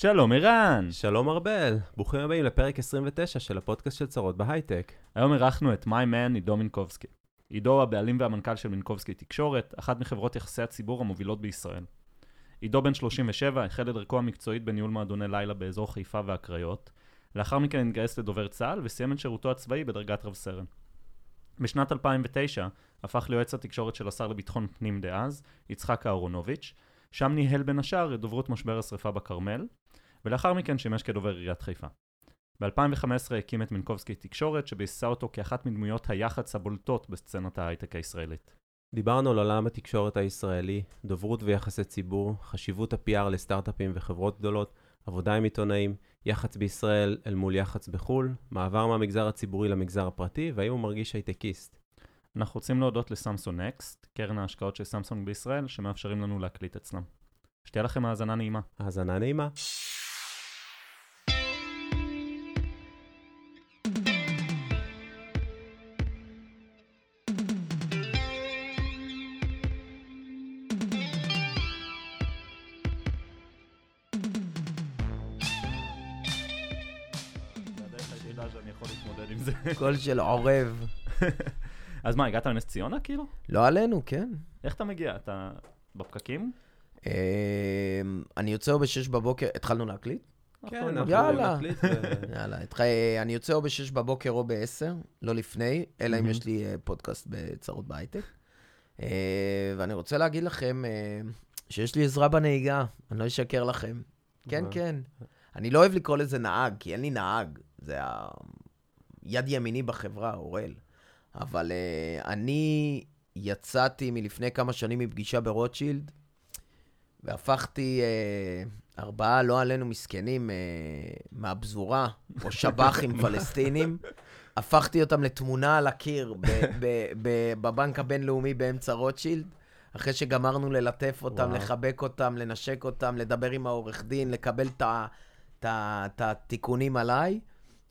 שלום ערן! שלום ארבל, ברוכים הבאים לפרק 29 של הפודקאסט של צרות בהייטק. היום אירחנו את מיי מן עידו מינקובסקי. עידו הוא הבעלים והמנכ"ל של מינקובסקי תקשורת, אחת מחברות יחסי הציבור המובילות בישראל. עידו בן 37, החל את דרכו המקצועית בניהול מועדוני לילה באזור חיפה והקריות. לאחר מכן התגייס לדובר צה"ל וסיים את שירותו הצבאי בדרגת רב סרן. בשנת 2009 הפך ליועץ התקשורת של השר לביטחון פנים דאז, יצחק אהרונוביץ', שם ניהל בין השאר את דוברות משבר השרפה בכרמל, ולאחר מכן שימש כדובר עיריית חיפה. ב-2015 הקים את מינקובסקי תקשורת, שביססה אותו כאחת מדמויות היח"צ הבולטות בסצנת ההייטק הישראלית. דיברנו על עולם התקשורת הישראלי, דוברות ויחסי ציבור, חשיבות ה-PR לסטארט-אפים וחברות גדולות, עבודה עם עיתונאים, יח"צ בישראל אל מול יח"צ בחו"ל, מעבר מהמגזר הציבורי למגזר הפרטי, והאם הוא מרגיש הייטקיסט. אנחנו רוצים להודות לסמסונג נקסט, קרן ההשקעות של סמסונג בישראל, שמאפשרים לנו להקליט אצלם. שתהיה לכם האזנה נעימה. האזנה נעימה. קול של עורב. אז מה, הגעת לנס ציונה כאילו? לא עלינו, כן. איך אתה מגיע? אתה בפקקים? אמ, אני יוצא או ב-6 בבוקר, התחלנו להקליט? כן, אנחנו- אנחנו יאללה. יאללה, התח- אני יוצא או ב-6 בבוקר או ב-10, לא לפני, אלא אם. יש לי אה, פודקאסט בצרות בהייטק. אה, ואני רוצה להגיד לכם אה, שיש לי עזרה בנהיגה, אני לא אשקר לכם. כן? כן. אני לא אוהב לקרוא לזה נהג, כי אין לי נהג. זה היד ימיני בחברה, אוראל. אבל uh, אני יצאתי מלפני כמה שנים מפגישה ברוטשילד, והפכתי uh, ארבעה, לא עלינו, מסכנים uh, מהפזורה, או שב"חים פלסטינים, הפכתי אותם לתמונה על הקיר ב- ב- ב- בבנק הבינלאומי באמצע רוטשילד. אחרי שגמרנו ללטף אותם, וואו. לחבק אותם, לנשק אותם, לדבר עם העורך דין, לקבל את התיקונים עליי,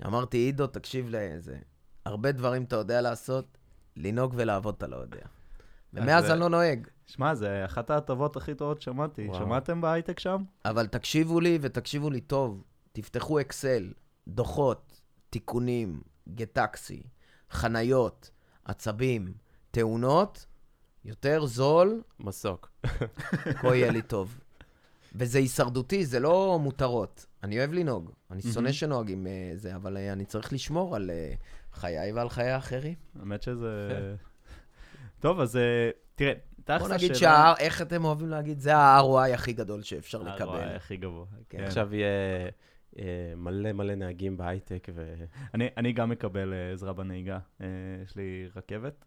אמרתי, עידו, תקשיב לזה. הרבה דברים אתה יודע לעשות, לנהוג ולעבוד אתה לא יודע. ומאז זה- אני לא נוהג. שמע, זה אחת ההטבות הכי טובות ששמעתי. וואו. שמעתם בהייטק שם? אבל תקשיבו לי ותקשיבו לי טוב. תפתחו אקסל, דוחות, תיקונים, גטקסי, חניות, עצבים, תאונות, יותר זול, מסוק. כה יהיה לי טוב. וזה הישרדותי, זה לא מותרות. אני אוהב לנהוג, אני שונא. שנוהגים אה, זה, אבל אה, אני צריך לשמור על אה, חיי ועל חיי האחרים. האמת שזה... טוב, אז אה, תראה, תכלס בוא נגיד השאלה- שה... איך אתם אוהבים להגיד? זה ה-ROI הכי גדול שאפשר ה-ROI לקבל. הכי גבוה. כן. כן. עכשיו יהיה מלא מלא נהגים בהייטק, ו... אני, אני גם מקבל אה, עזרה בנהיגה. אה, יש לי רכבת.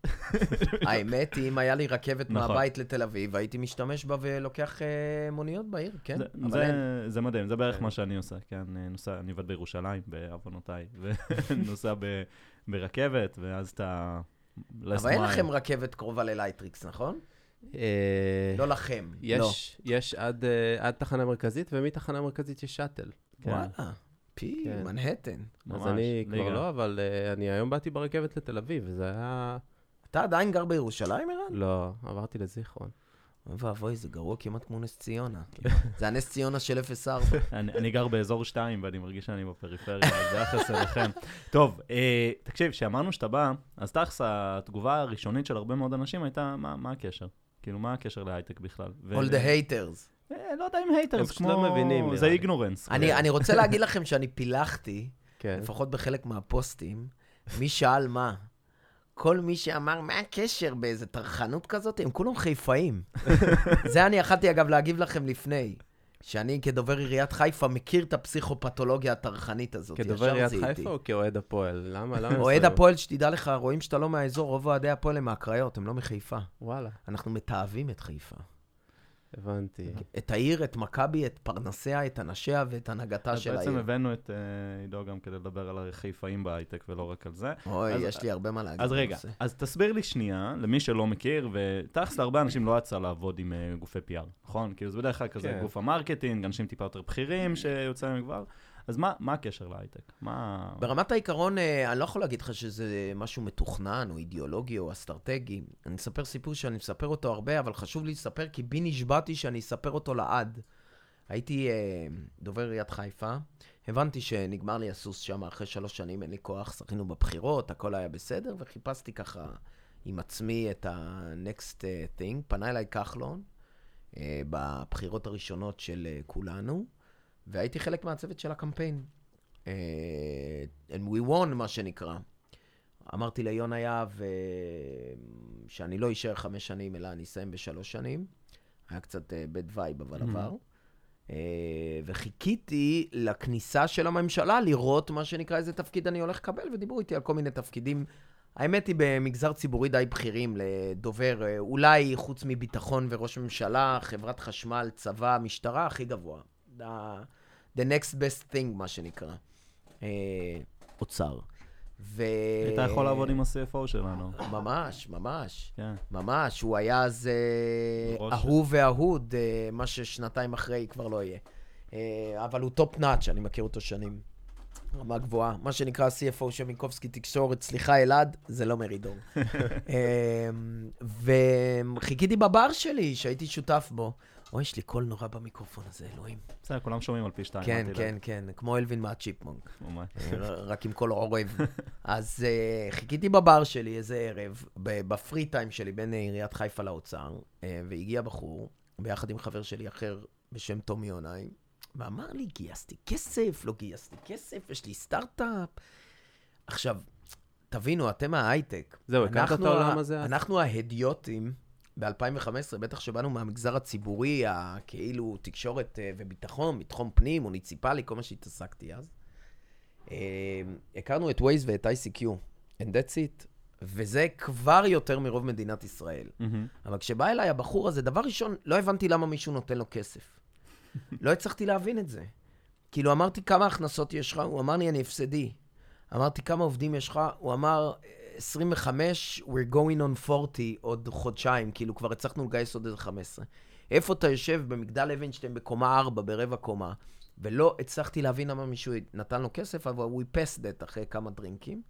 האמת היא, אם היה לי רכבת נכון. מהבית לתל אביב, הייתי משתמש בה ולוקח אה, מוניות בעיר, כן? זה, אבל זה, אין. זה מדהים, זה בערך. מה שאני עושה, כן, אה, נוסע, אני עובד בירושלים, בעוונותיי, ונוסע ברכבת, ואז אתה... אבל אין לכם רכבת קרובה ללייטריקס, נכון? אה, לא לכם. לא. יש, יש עד, אה, עד תחנה מרכזית, ומתחנה מרכזית יש שאטל. כן. וואלה. פי, כן. מנהטן. ממש, אז אני כבר ליגה. לא, אבל אה, אני היום באתי ברכבת לתל אביב, וזה היה... אתה עדיין גר בירושלים, ערן? לא, עברתי לזיכרון. אוי ואבוי, זה גרוע כמעט כמו נס ציונה. זה הנס ציונה של 04. אני, גר באזור 2 ואני מרגיש שאני בפריפריה, אז ביחס אליכם. טוב, אה, תקשיב, כשאמרנו שאתה בא, אז תכלס התגובה הראשונית של הרבה מאוד אנשים הייתה, מה, מה הקשר? כאילו, מה הקשר להייטק בכלל? All the haters. אה, לא יודע אם haters, הם פשוט כמו... לא מבינים, זה. ignorance. אני אני רוצה להגיד לכם שאני פילחתי, כן. לפחות בחלק מהפוסטים, מי שאל מה. כל מי שאמר, מה הקשר באיזה טרחנות כזאת? הם כולם חיפאים. זה אני יכלתי, אגב, להגיב לכם לפני. שאני כדובר עיריית חיפה מכיר את הפסיכופתולוגיה הטרחנית הזאת. כדובר עיריית. חיפה או כאוהד הפועל? למה? למה אוהד? הפועל, שתדע לך, רואים שאתה לא מהאזור, רוב אוהדי הפועל הם מהקריות, הם לא מחיפה. וואלה, אנחנו מתעבים את חיפה. הבנתי. את העיר, את מכבי, את פרנסיה, את אנשיה ואת הנהגתה של בעצם העיר. הבאנו את אה, עידו גם כדי לדבר על החיפאים בהייטק ולא רק על זה. אוי, אז- יש לי הרבה מה להגיד. אז רגע. אז תסביר לי שנייה, למי שלא מכיר, ותכלס להרבה אנשים לא יצא לעבוד עם אה, גופי PR, נכון? כאילו זה בדרך כלל כזה כן. גוף ה marketing, אנשים טיפה יותר בכירים שיוצא מהם כבר. אז מה מה הקשר להייטק? מה... ברמת העיקרון, אה, אני לא יכול להגיד לך שזה משהו מתוכנן, או אידיאולוגי, או אסטרטגי. אני אספר סיפור שאני מספר אותו הרבה, אבל חשוב לי לספר, כי בי נשבעתי שאני אספר אותו לעד. הייתי אה, דובר עיריית חיפה, הבנתי שנגמר לי הסוס שם אחרי שלוש שנים, אין לי כוח, שחינו בבחירות, הכל היה בסדר, וחיפשתי ככה עם עצמי את ה-next אה, thing. פנה אליי כחלון אה, בבחירות הראשונות של אה, כולנו, והייתי חלק מהצוות של הקמפיין. אה, and we won, מה שנקרא. אמרתי ליונה יהב אה, שאני לא אשאר חמש שנים, אלא אני אסיים בשלוש שנים. היה קצת bad vibe, אבל Mhm. עבר. אה, וחיכיתי לכניסה של הממשלה לראות מה שנקרא איזה תפקיד אני הולך לקבל, ודיברו איתי על כל מיני תפקידים. האמת היא במגזר ציבורי די בכירים לדובר, אה, אולי חוץ מביטחון וראש ממשלה, חברת חשמל, צבא, משטרה, הכי גבוה. The, next best thing, מה שנקרא. אה, אוצר. ו... היית יכול לעבוד עם ה-CFO שלנו. ממש, ממש. כן. ממש, הוא היה אז אה. אהוב ואהוד, אה, מה ששנתיים אחרי כבר לא יהיה. אבל הוא top notch, אני מכיר אותו שנים. רמה גבוהה. מה שנקרא CFO של מינקובסקי תקשורת, סליחה אלעד, זה לא מרידור. וחיכיתי בבר שלי, שהייתי שותף בו. אוי, יש לי קול נורא במיקרופון הזה, אלוהים. בסדר, כולם שומעים על פי שתיים. כן. כן, כן, כמו אלווין מהצ'יפמונק. ממש. אה, רק עם קול עורב. אז uh, חיכיתי בבר שלי איזה ערב, ב free time שלי בין אה, עיריית חיפה לאוצר, והגיע בחור, ביחד עם חבר שלי אחר בשם תומי יונאי, ואמר לי, גייסתי כסף, לא גייסתי כסף, יש לי סטארט-אפ. עכשיו, תבינו, אתם ההייטק. זהו, הכרת את העולם הזה? אנחנו ההדיוטים ב-2015, בטח שבאנו מהמגזר הציבורי, הכאילו תקשורת אה, וביטחון, ביטחון פנים, מוניציפלי, כל מה שהתעסקתי אז. אה, הכרנו את Waze ואת ICQ, and that's it. וזה כבר יותר מרוב מדינת ישראל. מהמם. אבל כשבא אליי הבחור הזה, דבר ראשון, לא הבנתי למה מישהו נותן לו כסף. לא הצלחתי להבין את זה. כאילו, אמרתי, כמה הכנסות יש לך? הוא אמר לי, אני הפסדי. אמרתי, כמה עובדים יש לך? הוא אמר, 25, we're going on 40 עוד חודשיים, כאילו, כבר הצלחנו לגייס עוד איזה 15. איפה אתה יושב? במגדל אבנשטיין בקומה 4, ברבע קומה, ולא הצלחתי להבין למה מישהו נתן לו כסף, אבל we passed it אחרי כמה דרינקים.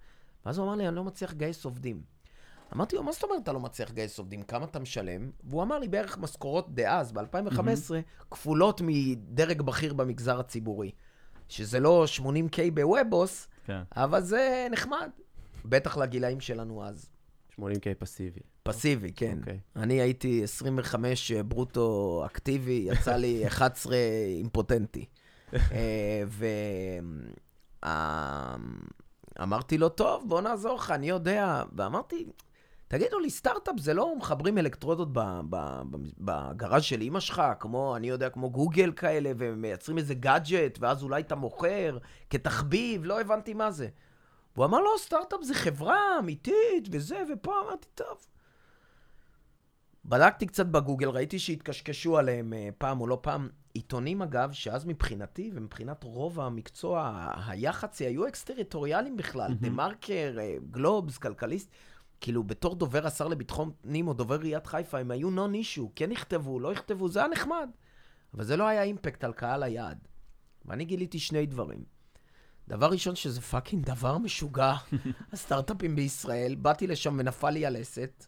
ואז הוא אמר לי, אני לא מצליח לגייס עובדים. אמרתי לו, מה זאת אומרת אתה לא מצליח לגייס עובדים? כמה אתה משלם? והוא אמר לי, בערך משכורות דאז, ב-2015, כפולות מדרג בכיר במגזר הציבורי. שזה לא 80K בוובוס, כן. אבל זה נחמד. בטח לגילאים שלנו אז. 80K פסיבי. פסיבי, כן. אוקיי. אני הייתי 25 ברוטו אקטיבי, יצא לי 11 אימפוטנטי. אה, ואמרתי לו, טוב, בוא נעזור לך, אני יודע. ואמרתי, תגידו לי, סטארט-אפ זה לא מחברים אלקטרודות בגראז' של אימא שלך, כמו, אני יודע, כמו גוגל כאלה, ומייצרים איזה גאדג'ט, ואז אולי אתה מוכר כתחביב, לא הבנתי מה זה. והוא אמר, לא, סטארט-אפ זה חברה אמיתית, וזה, ופה אמרתי, טוב. בדקתי קצת בגוגל, ראיתי שהתקשקשו עליהם אה, פעם או לא פעם. עיתונים, אגב, שאז מבחינתי ומבחינת רוב המקצוע, היח"צי, היו אקס-טריטוריאליים בכלל. דה מרקר, אה, גלובס, כלכליסט. כאילו, בתור דובר השר לביטחון פנים או דובר עיריית חיפה, הם היו non-issue. כן יכתבו, לא יכתבו, זה היה נחמד. אבל זה לא היה אימפקט על קהל היעד. ואני גיליתי שני דברים. דבר ראשון, שזה fucking דבר משוגע. הסטארט-אפים בישראל, באתי לשם ונפל לי הלסת.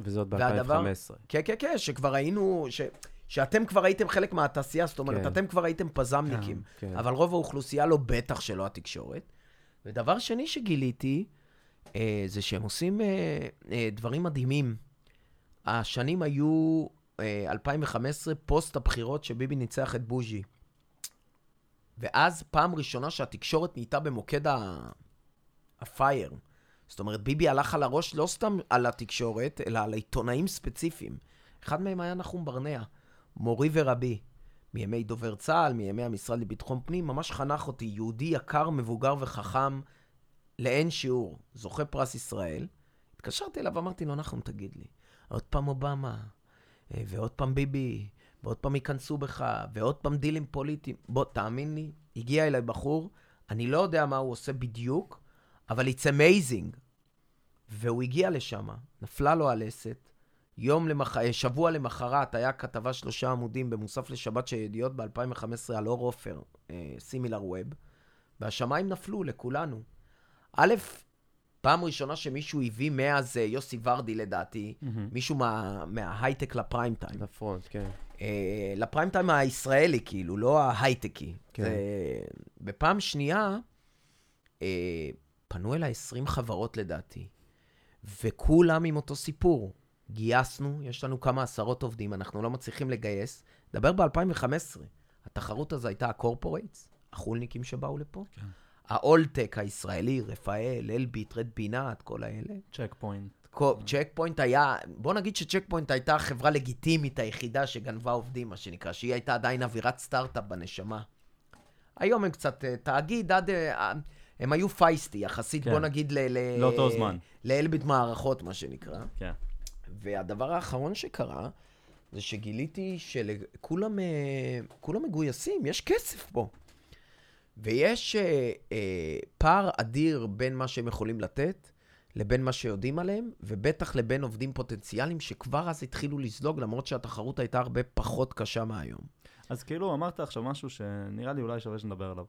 וזאת והדבר- ב-2015. כן, כן, כן, שכבר היינו, ש... שאתם כבר הייתם חלק מהתעשייה, זאת אומרת, כן. אתם כבר הייתם פז"מניקים. כן. אבל רוב האוכלוסייה לא, בטח שלא התקשורת. ודבר שני שגיליתי, אה, זה שהם עושים אה, אה, דברים מדהימים. השנים היו אה, 2015, פוסט הבחירות שביבי ניצח את בוז'י. ואז פעם ראשונה שהתקשורת נהייתה במוקד ה- הפייר. זאת אומרת, ביבי הלך על הראש לא סתם על התקשורת, אלא על עיתונאים ספציפיים. אחד מהם היה נחום ברנע, מורי ורבי. מימי דובר צה"ל, מימי המשרד לביטחון פנים, ממש חנך אותי, יהודי יקר, מבוגר וחכם לאין שיעור, זוכה פרס ישראל. התקשרתי אליו, אמרתי לו, נחום, תגיד לי, עוד פעם אובמה, אה, ועוד פעם ביבי, ועוד פעם ייכנסו בך, ועוד פעם דילים פוליטיים. בוא, תאמין לי, הגיע אליי בחור, אני לא יודע מה הוא עושה בדיוק, אבל it's amazing. והוא הגיע לשם, נפלה לו הלסת. יום למח... אה, שבוע למחרת היה כתבה שלושה עמודים במוסף לשבת של ידיעות ב-2015 על אור עופר, סימילר ווב, והשמיים נפלו לכולנו. א', פעם ראשונה שמישהו הביא מאז אה, יוסי ורדי, לדעתי, מהמם. מישהו מה- מההייטק לפריים טיים. לפרונט, כן. אה, לפריים טיים הישראלי, כאילו, לא ההייטקי. כן. זה... בפעם שנייה, אה, פנו אליי 20 חברות לדעתי, וכולם עם אותו סיפור. גייסנו, יש לנו כמה עשרות עובדים, אנחנו לא מצליחים לגייס. דבר ב-2015, התחרות הזו הייתה ה corporates, החו"לניקים שבאו לפה, כן. ה old tech הישראלי, רפאל, אלביט, רד בינת, כל האלה. צ'ק פוינט. צ'ק פוינט היה, בוא נגיד שצ'ק פוינט הייתה החברה לגיטימית היחידה שגנבה עובדים, מה שנקרא, שהיא הייתה עדיין אווירת סטארט-אפ בנשמה. היום הם קצת אה, תאגיד, עד... אה, הם היו feisty יחסית, כן. בוא נגיד ל... ל- לאותו זמן. לאלביט מערכות, מה שנקרא. כן. והדבר האחרון שקרה, זה שגיליתי שכולם אה, כולם מגויסים, יש כסף פה. ויש אה, אה, פער אדיר בין מה שהם יכולים לתת לבין מה שיודעים עליהם, ובטח לבין עובדים פוטנציאליים שכבר אז התחילו לזלוג, למרות שהתחרות הייתה הרבה פחות קשה מהיום. אז כאילו אמרת עכשיו משהו שנראה לי אולי שווה שנדבר עליו.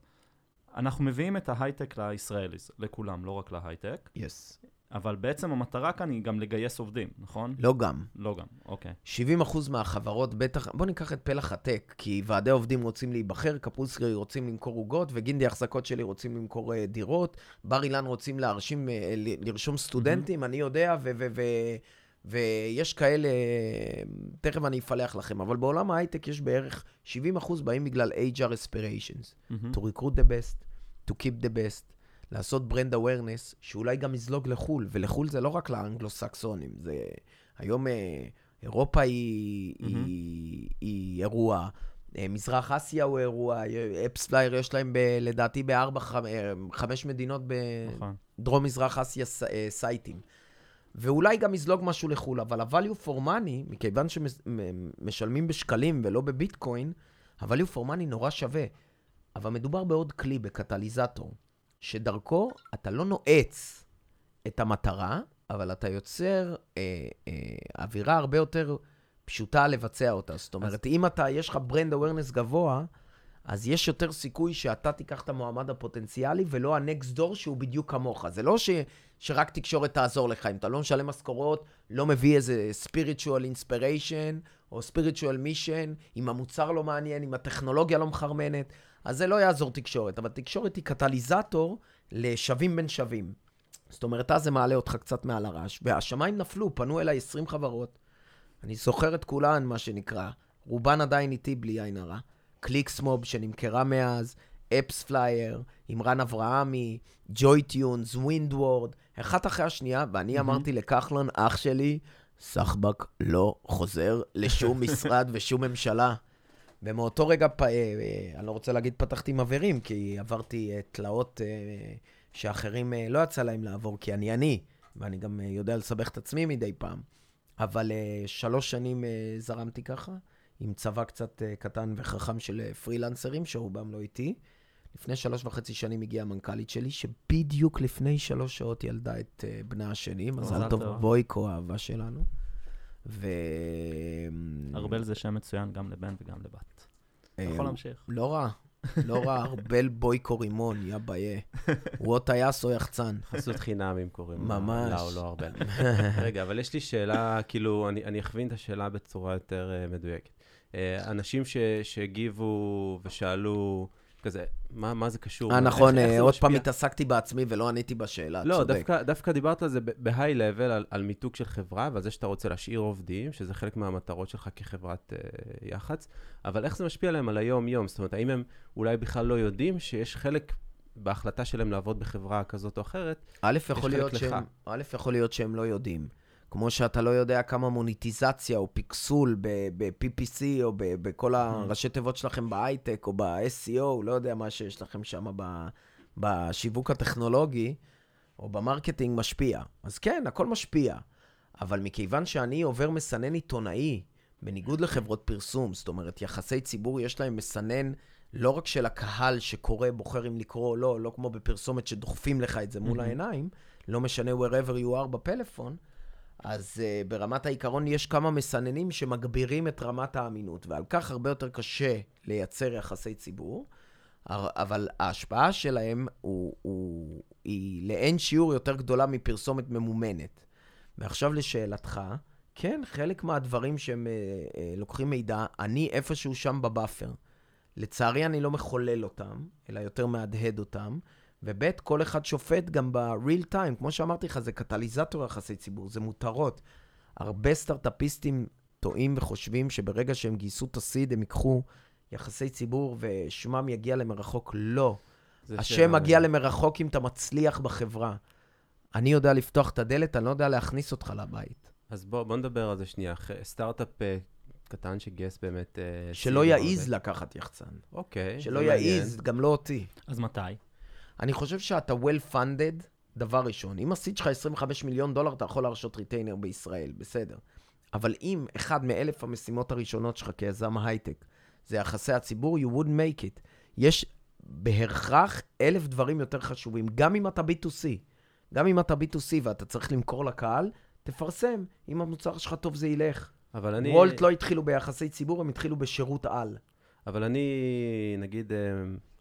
אנחנו מביאים את ההייטק לישראלי, לכולם, לא רק להייטק, יס. אבל בעצם המטרה כאן היא גם לגייס עובדים, נכון? לא גם. לא גם, אוקיי. 70% מהחברות בטח, בוא ניקח את פלח הטק, כי ועדי עובדים רוצים להיבחר, קפוסקרי רוצים למכור עוגות, וגינדי החזקות שלי רוצים למכור אה, דירות, בר אילן רוצים להרשים, ל- לרשום סטודנטים, אני יודע, ו- ו- ו- ויש כאלה, תכף אני אפלח לכם, אבל בעולם ההייטק יש בערך 70% באים בגלל HR aspirations. מהמם. to recruit the best, to keep the best, לעשות brand awareness, שאולי גם יזלוג לחו"ל, ולחו"ל זה לא רק לאנגלו-סקסונים, זה... היום אה, אירופה היא, מהמם. היא, היא אירוע, אה, מזרח אסיה הוא אירוע, אפספלייר יש להם ב, לדעתי בארבע, אה, חמש מדינות נכון. בדרום-מזרח אסיה ס- אה, סייטים. ואולי גם יזלוג משהו לחו"ל, אבל ה-value for money, מכיוון שמשלמים בשקלים ולא בביטקוין, ה-value for money נורא שווה. אבל מדובר בעוד כלי, בקטליזטור, שדרכו אתה לא נועץ את המטרה, אבל אתה יוצר אה, אה, אווירה הרבה יותר פשוטה לבצע אותה. זאת אומרת, אם אתה, יש לך ברנד אווירנס גבוה, אז יש יותר סיכוי שאתה תיקח את המועמד הפוטנציאלי, ולא הנקסט דור שהוא בדיוק כמוך. זה לא ש, שרק תקשורת תעזור לך. אם אתה לא משלם משכורות, לא מביא איזה spiritual inspiration, או spiritual mission, אם המוצר לא מעניין, אם הטכנולוגיה לא מחרמנת, אז זה לא יעזור תקשורת. אבל תקשורת היא קטליזטור לשווים בין שווים. זאת אומרת, אז זה מעלה אותך קצת מעל הרעש. והשמיים נפלו, פנו אליי 20 חברות. אני זוכר את כולן, מה שנקרא. רובן עדיין איתי בלי עין הרע. קליקסמוב שנמכרה מאז, אפס פלייר, עם רן אברהמי, ג'וי טיונס, ווינדוורד, אחת אחרי השנייה, ואני אמרתי לכחלון, אח שלי, סחבק לא חוזר לשום משרד ושום ממשלה. ומאותו רגע, פ... אה, אה, אני לא רוצה להגיד פתחתי מבערים, כי עברתי אה, תלאות שאחרים לא יצא להם לעבור, כי אני אני, ואני גם יודע לסבך את עצמי מדי פעם. אבל שלוש שנים זרמתי ככה, עם צבא קצת קטן וחכם של פרילנסרים, שרובם לא איתי. לפני שלוש וחצי שנים הגיעה המנכ"לית שלי, שבדיוק לפני שלוש שעות ילדה את בנה השני, מזל טוב. בויקו, האהבה שלנו. ו... ארבל זה שם מצוין גם לבן וגם לבת. אתה אה, יכול להמשיך. לא רע, לא רע, ארבל בויקו רימון, יא ביה. הוא או טייס או יחצן. חסות חינם, אם קוראים. ממש. לה או לא הרבה. רגע, אבל יש לי שאלה, כאילו, אני, אני אכווין את השאלה בצורה יותר uh, מדויקת. Uh, אנשים ש, שהגיבו ושאלו, כזה, מה, מה זה קשור? אה, איך- נכון, איך אה, זה עוד? פעם התעסקתי בעצמי ולא עניתי בשאלה, לא, צודק. דווקא, דווקא דיברת על זה בהיי-לבל, על, על מיתוג של חברה, ועל זה שאתה רוצה להשאיר עובדים, שזה חלק מהמטרות שלך כחברת uh, יח"צ, אבל איך זה משפיע עליהם על היום-יום? זאת אומרת, האם הם אולי בכלל לא יודעים שיש חלק בהחלטה שלהם לעבוד בחברה כזאת או אחרת? א', יכול להיות. שהם, א', יכול להיות שהם לא יודעים. כמו שאתה לא יודע כמה מוניטיזציה או פיקסול ב-PPC או בכל הראשי תיבות שלכם בהייטק או ב-SEO, לא יודע מה שיש לכם שם בשיווק הטכנולוגי או ב marketing משפיע. אז כן, הכל משפיע. אבל מכיוון שאני עובר מסנן עיתונאי, בניגוד לחברות פרסום, זאת אומרת, יחסי ציבור יש להם מסנן לא רק של הקהל שקורא, בוחר אם לקרוא או לא, לא כמו בפרסומת שדוחפים לך את זה מול Mhm. העיניים, לא משנה wherever you are בפלאפון, אז uh, ברמת העיקרון יש כמה מסננים שמגבירים את רמת האמינות, ועל כך הרבה יותר קשה לייצר יחסי ציבור. אבל ההשפעה שלהם הוא, הוא, היא לאין שיעור יותר גדולה מפרסומת ממומנת. ועכשיו לשאלתך, כן, חלק מהדברים שהם אה, אה, לוקחים מידע, אני איפשהו שם בבאפר. לצערי אני לא מחולל אותם, אלא יותר מהדהד אותם. וב', כל אחד שופט גם ב-real time, כמו שאמרתי לך, זה קטליזטור יחסי ציבור, זה מותרות. הרבה סטארט-אפיסטים טועים וחושבים שברגע שהם גייסו את ה seed, הם ייקחו יחסי ציבור ושמם יגיע למרחוק. לא. השם שאלה- מגיע למרחוק אם אתה מצליח בחברה. אני יודע לפתוח את הדלת, אני לא יודע להכניס אותך לבית. אז בוא, בוא נדבר על זה שנייה. סטארט-אפ אה, קטן שגייס באמת... אה, שלא יעז. לקחת יחצן. אוקיי. שלא. יעז, גם לא אותי. אז מתי? אני חושב שאתה well funded, דבר ראשון. אם ה seed שלך 25 מיליון דולר, אתה יכול להרשות retainer בישראל, בסדר. אבל אם אחד מאלף המשימות הראשונות שלך כיזם הייטק זה יחסי הציבור, you would make it. יש בהכרח אלף דברים יותר חשובים, גם אם אתה B2C. גם אם אתה B2C ואתה צריך למכור לקהל, תפרסם. אם המוצר שלך טוב, זה ילך. אבל אני... וולט לא התחילו ביחסי ציבור, הם התחילו בשירות על. אבל אני, נגיד, אה,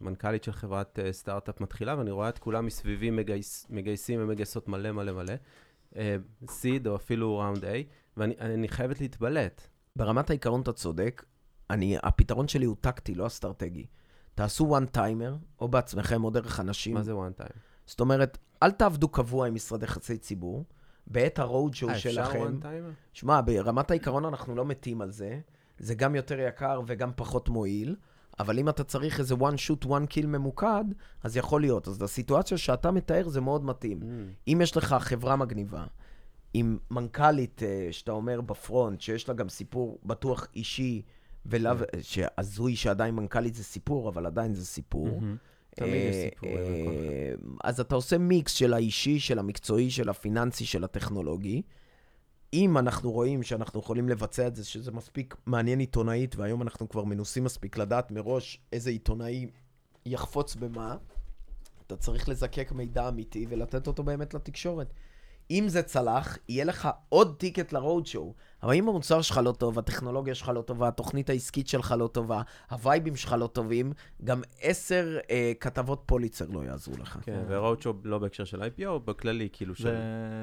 מנכ"לית של חברת אה, סטארט-אפ מתחילה, ואני רואה את כולם מסביבי מגייס, מגייסים ומגייסות מלא מלא מלא, סיד או אפילו ראונד A, ואני אני חייבת להתבלט. ברמת העיקרון אתה צודק, אני, הפתרון שלי הוא טקטי, לא אסטרטגי. תעשו one timer, או בעצמכם, או דרך אנשים. מה זה one time? זאת אומרת, אל תעבדו קבוע עם משרדי חצי ציבור. בעת הרוד שואו אה, אפשר שלכם, one timer? שמע, ברמת העיקרון אנחנו לא מתים על זה. זה גם יותר יקר וגם פחות מועיל, אבל אם אתה צריך איזה one shoot, one kill ממוקד, אז יכול להיות. אז לסיטואציה שאתה מתאר זה מאוד מתאים. Mm. אם יש לך חברה מגניבה, עם מנכ"לית אה, שאתה אומר בפרונט, שיש לה גם סיפור בטוח אישי, ולאו, כן. שהזוי שעדיין מנכ"לית זה סיפור, אבל עדיין זה סיפור. מהמם. תמיד יש אה, סיפורים אה, אז אתה עושה מיקס של האישי, של המקצועי, של הפיננסי, של הטכנולוגי. אם אנחנו רואים שאנחנו יכולים לבצע את זה, שזה מספיק מעניין עיתונאית, והיום אנחנו כבר מנוסים מספיק לדעת מראש איזה עיתונאי יחפוץ במה, אתה צריך לזקק מידע אמיתי ולתת אותו באמת לתקשורת. אם זה צלח, יהיה לך עוד טיקט לרוד שואו. אבל אם המוצר שלך לא טוב, הטכנולוגיה שלך לא טובה, התוכנית העסקית שלך לא טובה, הווייבים שלך לא טובים, גם עשר אה, כתבות פוליצר לא יעזרו לך. כן, ורואוצ'ו לא בהקשר של IPO, בכללי, כאילו של... זה,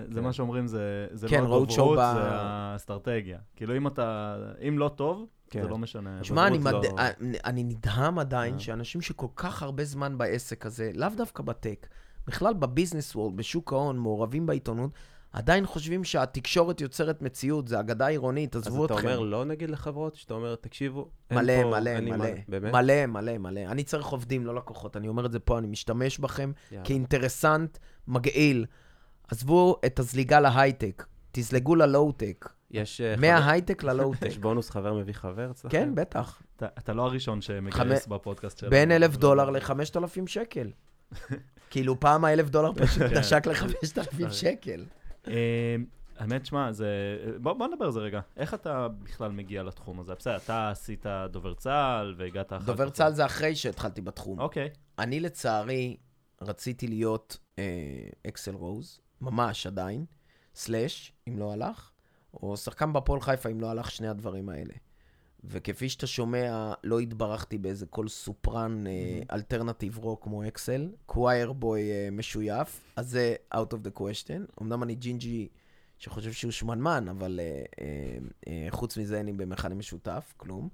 זה כן. מה שאומרים, זה, זה כן, לא road show הדוברות, ב- זה האסטרטגיה. כאילו, אם אתה, אם לא טוב, כן. זה לא משנה. שמע, אני, מד... לא- אני, אני נדהם עדיין אה. שאנשים שכל כך הרבה זמן בעסק הזה, לאו דווקא בטק, בכלל בביזנס וורלד, בשוק ההון, מעורבים בעיתונות, עדיין חושבים שהתקשורת יוצרת מציאות, זה אגדה עירונית, אז עזבו אתה אתכם. אומר לא נגיד לחברות, שאתה אומר, תקשיבו, אין מלא, פה- מלא, אין מלא, מה- באמת? מלא, מלא, מלא. אני צריך עובדים, לא לקוחות. אני אומר את זה פה, אני משתמש בכם יאללה. כאינטרסנט, מגעיל. עזבו את הזליגה להייטק, תזלגו ללואו-טק. יש אה, מההייטק ללואו-טק. יש בונוס חבר מביא חבר אצלכם? כן, בטח. אתה, אתה לא הראשון שמגייס חמש- בפודקאסט שלנו. בין אלף דולר לחמשת אלפים שקל. כאילו, פעם האלף דולר פשוט כן. נשק לחמשת אלפים שקל. אה, האמת, שמע, זה... בוא, בוא נדבר על זה רגע. איך אתה בכלל מגיע לתחום הזה? בסדר, אתה עשית דובר צה"ל והגעת אחר כך... דובר צה"ל זה אחרי שהתחלתי בתחום. אוקיי. אני לצערי רציתי להיות אקסל רוז, ממש עדיין, סלאש, אם לא הלך, או שחקן בפועל חיפה, אם לא הלך שני הדברים האלה. וכפי שאתה שומע, לא התברכתי באיזה קול סופרן אה, alternative rock כמו אקסל, choir boy אה, משויף, אז זה out of the question. אמנם אני ג'ינג'י שחושב שהוא שמנמן, אבל אה, אה, אה, חוץ מזה אין לי במכנה משותף, כלום.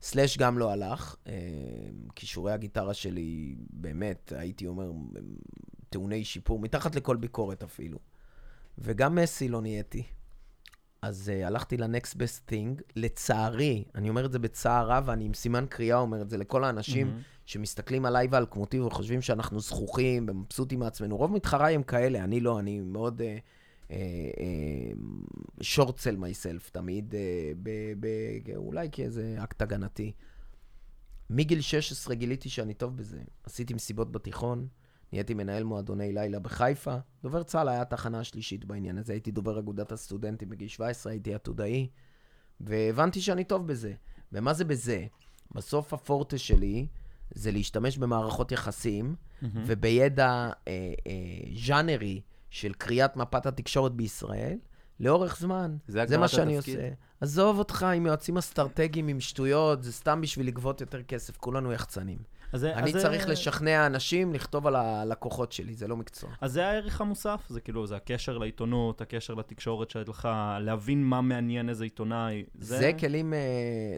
סלאש גם לא הלך. אה, כישורי הגיטרה שלי, באמת, הייתי אומר, טעוני שיפור, מתחת לכל ביקורת אפילו. וגם מסי לא נהייתי. אז uh, הלכתי ל-next best thing. לצערי, אני אומר את זה בצער רב, ואני עם סימן קריאה אומר את זה לכל האנשים מהמם. שמסתכלים עליי ועל כמותי וחושבים שאנחנו זכוכים ומבסוטים מעצמנו. רוב מתחריי הם כאלה, אני לא, אני מאוד שורט סל מייסלף תמיד, אה, ב- ב- אולי כאיזה אקט הגנתי. מגיל 16 גיליתי שאני טוב בזה. עשיתי מסיבות בתיכון, נהייתי מנהל מועדוני לילה בחיפה. דובר צה"ל היה התחנה השלישית בעניין הזה, הייתי דובר אגודת הסטודנטים בגיל 17, הייתי עתודאי, והבנתי שאני טוב בזה. ומה זה בזה? בסוף הפורטה שלי זה להשתמש במערכות יחסים, מהמם. ובידע אה, אה, ז'אנרי של קריאת מפת התקשורת בישראל, לאורך זמן. זה זה מה שאני התפקיד? עושה. עזוב אותך עם יועצים אסטרטגיים, עם שטויות, זה סתם בשביל לגבות יותר כסף, כולנו יחצנים. אז זה- אני אז זה- צריך לשכנע אנשים לכתוב על הלקוחות שלי, זה לא מקצוע. אז זה הערך המוסף, זה כאילו, זה הקשר לעיתונות, הקשר לתקשורת שלך, להבין מה מעניין איזה עיתונאי. זה, זה כלים אה,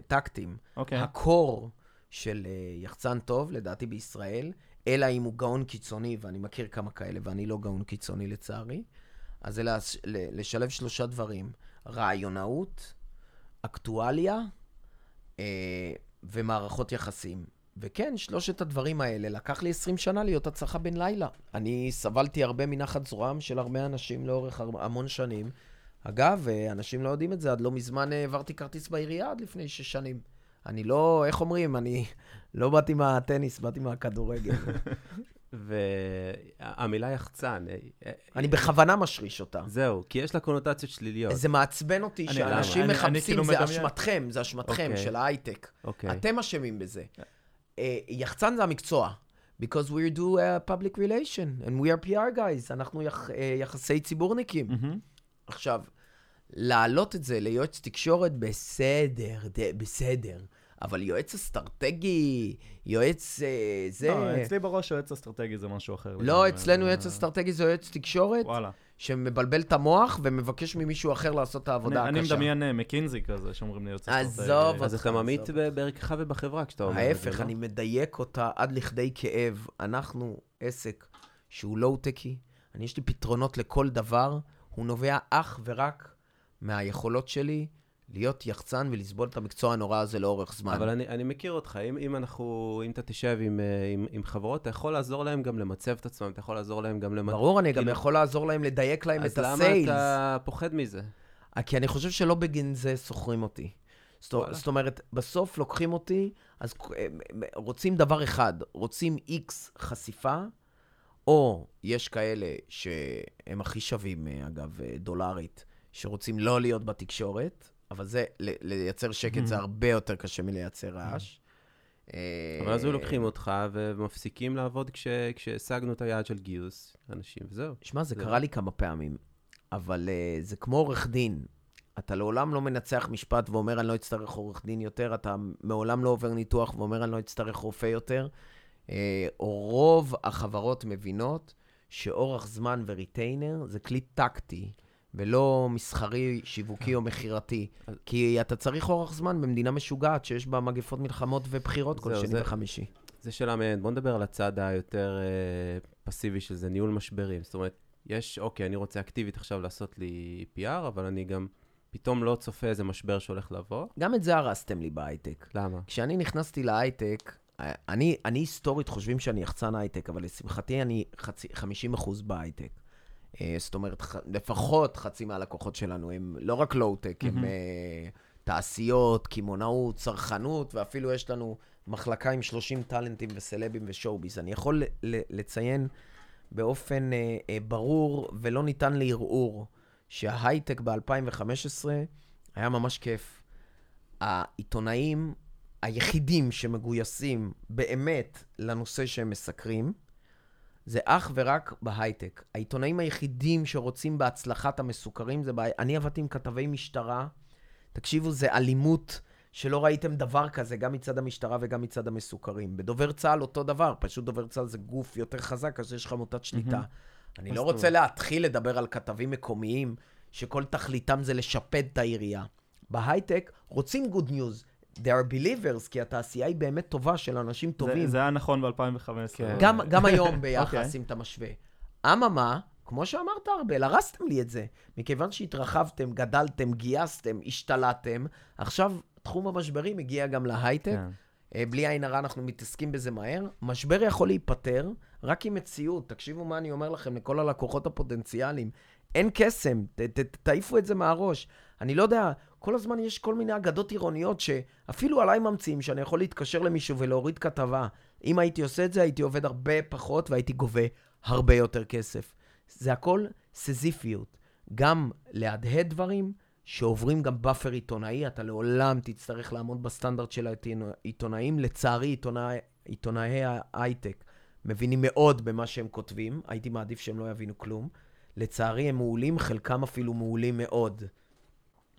טקטיים. אוקיי. הקור של אה, יחצן טוב, לדעתי בישראל, אלא אם הוא גאון קיצוני, ואני מכיר כמה כאלה, ואני לא גאון קיצוני לצערי, אז זה לש, לשלב שלושה דברים: רעיונאות, אקטואליה אה, ומערכות יחסים. וכן, שלושת הדברים האלה, לקח לי 20 שנה להיות הצלחה בן לילה. אני סבלתי הרבה מנחת זרועם של הרבה אנשים לאורך המון שנים. אגב, אה, אנשים לא יודעים את זה, עד לא מזמן אה, העברתי כרטיס בעירייה עד לפני שש שנים. אני לא, איך אומרים, אני לא באתי מהטניס, באתי מהכדורגל. והמילה יחצן, אה, אני בכוונה משריש אותה. זהו, כי יש לה קונוטציות שליליות. זה מעצבן אותי שאנשים מחפשים, כאילו זה. אשמתכם, זה אשמתכם, אוקיי. של ההייטק. אוקיי. אתם אשמים בזה. אה, יחצן זה המקצוע. Because we do uh, public relation, and we are PR guys, אנחנו יח, אה, יחסי ציבורניקים. מהמם. עכשיו, להעלות את זה ליועץ תקשורת, בסדר, ד- בסדר. אבל יועץ אסטרטגי, יועץ אה, זה... לא, אצלי בראש יועץ אסטרטגי זה משהו אחר. לא. אצלנו יועץ אסטרטגי זה יועץ תקשורת, וואלה. שמבלבל את המוח ומבקש ממישהו אחר לעשות את העבודה אני- הקשה. אני מדמיין אה, מקינזי כזה, שאומרים לי יועץ אסטרטגי. עזוב אז אותך, אתה ממעיט בערכך ובחברה כשאתה אומר את זה, ההפך, לא? אני מדייק אותה עד לכדי כאב. אנחנו עסק שהוא לואו-טקי, אני יש לי פתרונות לכל דבר, הוא נובע אך ורק מהיכולות שלי להיות יחצן ולסבול את המקצוע הנורא הזה לאורך זמן. אבל אני, אני מכיר אותך, אם, אם אנחנו, אם אתה תשב עם, אה, עם, עם חברות, אתה יכול לעזור להם גם למצב את עצמם, אתה יכול לעזור להם גם למצב... ברור, אני גם כאילו- יכול לעזור להם לדייק להם אז את למה הסיילס. אתה פוחד מזה? אה, כי אני חושב שלא בגין זה שוכרים אותי. זאת. זאת אומרת, בסוף לוקחים אותי, אז אה, רוצים דבר אחד, רוצים איקס חשיפה, או יש כאלה שהם הכי שווים, אגב, דולרית, שרוצים לא להיות בתקשורת, אבל זה, ל- לייצר שקט זה הרבה יותר קשה מלייצר רעש. אה, אבל אז היו לוקחים אותך ומפסיקים לעבוד כש, כשהשגנו את היעד של גיוס אנשים, וזהו. שמע, זה זה- קרה לי כמה פעמים, אבל uh, זה כמו עורך דין. אתה לעולם לא מנצח משפט ואומר, אני לא אצטרך עורך דין יותר, אתה מעולם לא עובר ניתוח ואומר, אני לא אצטרך רופא יותר. Uh, רוב החברות מבינות שאורך זמן וריטיינר זה כלי טקטי, ולא מסחרי, שיווקי או מכירתי. כי אתה צריך אורך זמן במדינה משוגעת שיש בה מגפות, מלחמות ובחירות כל שני זה- וחמישי. זו שאלה מעניינת. בוא נדבר על הצד היותר אה, פסיבי של זה, ניהול משברים. זאת אומרת, יש, אוקיי, אני רוצה אקטיבית עכשיו לעשות לי PR, אבל אני גם פתאום לא צופה איזה משבר שהולך לבוא. גם את זה הרסתם לי בהייטק. למה? כשאני נכנסתי להייטק, אני, אני היסטורית חושבים שאני יחצן הייטק, אבל לשמחתי אני חצי, 50 אחוז בהייטק. אה, זאת אומרת, לפחות חצי מהלקוחות שלנו הם לא רק לואו-טק, הם. אה, תעשיות, קמעונאות, צרכנות, ואפילו יש לנו מחלקה עם 30 טאלנטים וסלבים ו show biz. אני יכול לציין באופן אה, ברור ולא ניתן לערעור שההייטק ב-2015 היה ממש כיף. העיתונאים היחידים שמגויסים באמת לנושא שהם מסקרים, זה אך ורק בהייטק. העיתונאים היחידים שרוצים בהצלחת המסוקרים זה... בה... אני עבדתי עם כתבי משטרה. תקשיבו, זה אלימות שלא ראיתם דבר כזה, גם מצד המשטרה וגם מצד המסוקרים. בדובר צה"ל אותו דבר, פשוט דובר צה"ל זה גוף יותר חזק, אז יש לך מוטת שליטה. מהמם. אני לא רוצה להתחיל לדבר על כתבים מקומיים, שכל תכליתם זה לשפד את העירייה. בהייטק רוצים good news. They are believers, כי התעשייה היא באמת טובה של אנשים טובים. זה, זה היה נכון ב-2015. כן. גם, גם היום ביחס, אוקיי. אם אתה משווה. אממה, כמו שאמרת, ארבל, הרסתם לי את זה. מכיוון שהתרחבתם, גדלתם, גייסתם, השתלטתם, עכשיו תחום המשברים הגיע גם להייטק. כן. אה, בלי עין הרע, אנחנו מתעסקים בזה מהר. משבר יכול להיפתר רק עם מציאות. תקשיבו מה אני אומר לכם לכל הלקוחות הפוטנציאליים. אין קסם, ת, ת, תעיפו את זה מהראש. אני לא יודע, כל הזמן יש כל מיני אגדות עירוניות שאפילו עליי ממציאים, שאני יכול להתקשר למישהו ולהוריד כתבה. אם הייתי עושה את זה, הייתי עובד הרבה פחות והייתי גובה הרבה יותר כסף. זה הכל סיזיפיות. גם להדהד דברים שעוברים גם buffer עיתונאי, אתה לעולם תצטרך לעמוד בסטנדרט של העיתונאים. לצערי, עיתונאי, עיתונאי ההייטק מבינים מאוד במה שהם כותבים, הייתי מעדיף שהם לא יבינו כלום. לצערי, הם מעולים, חלקם אפילו מעולים מאוד.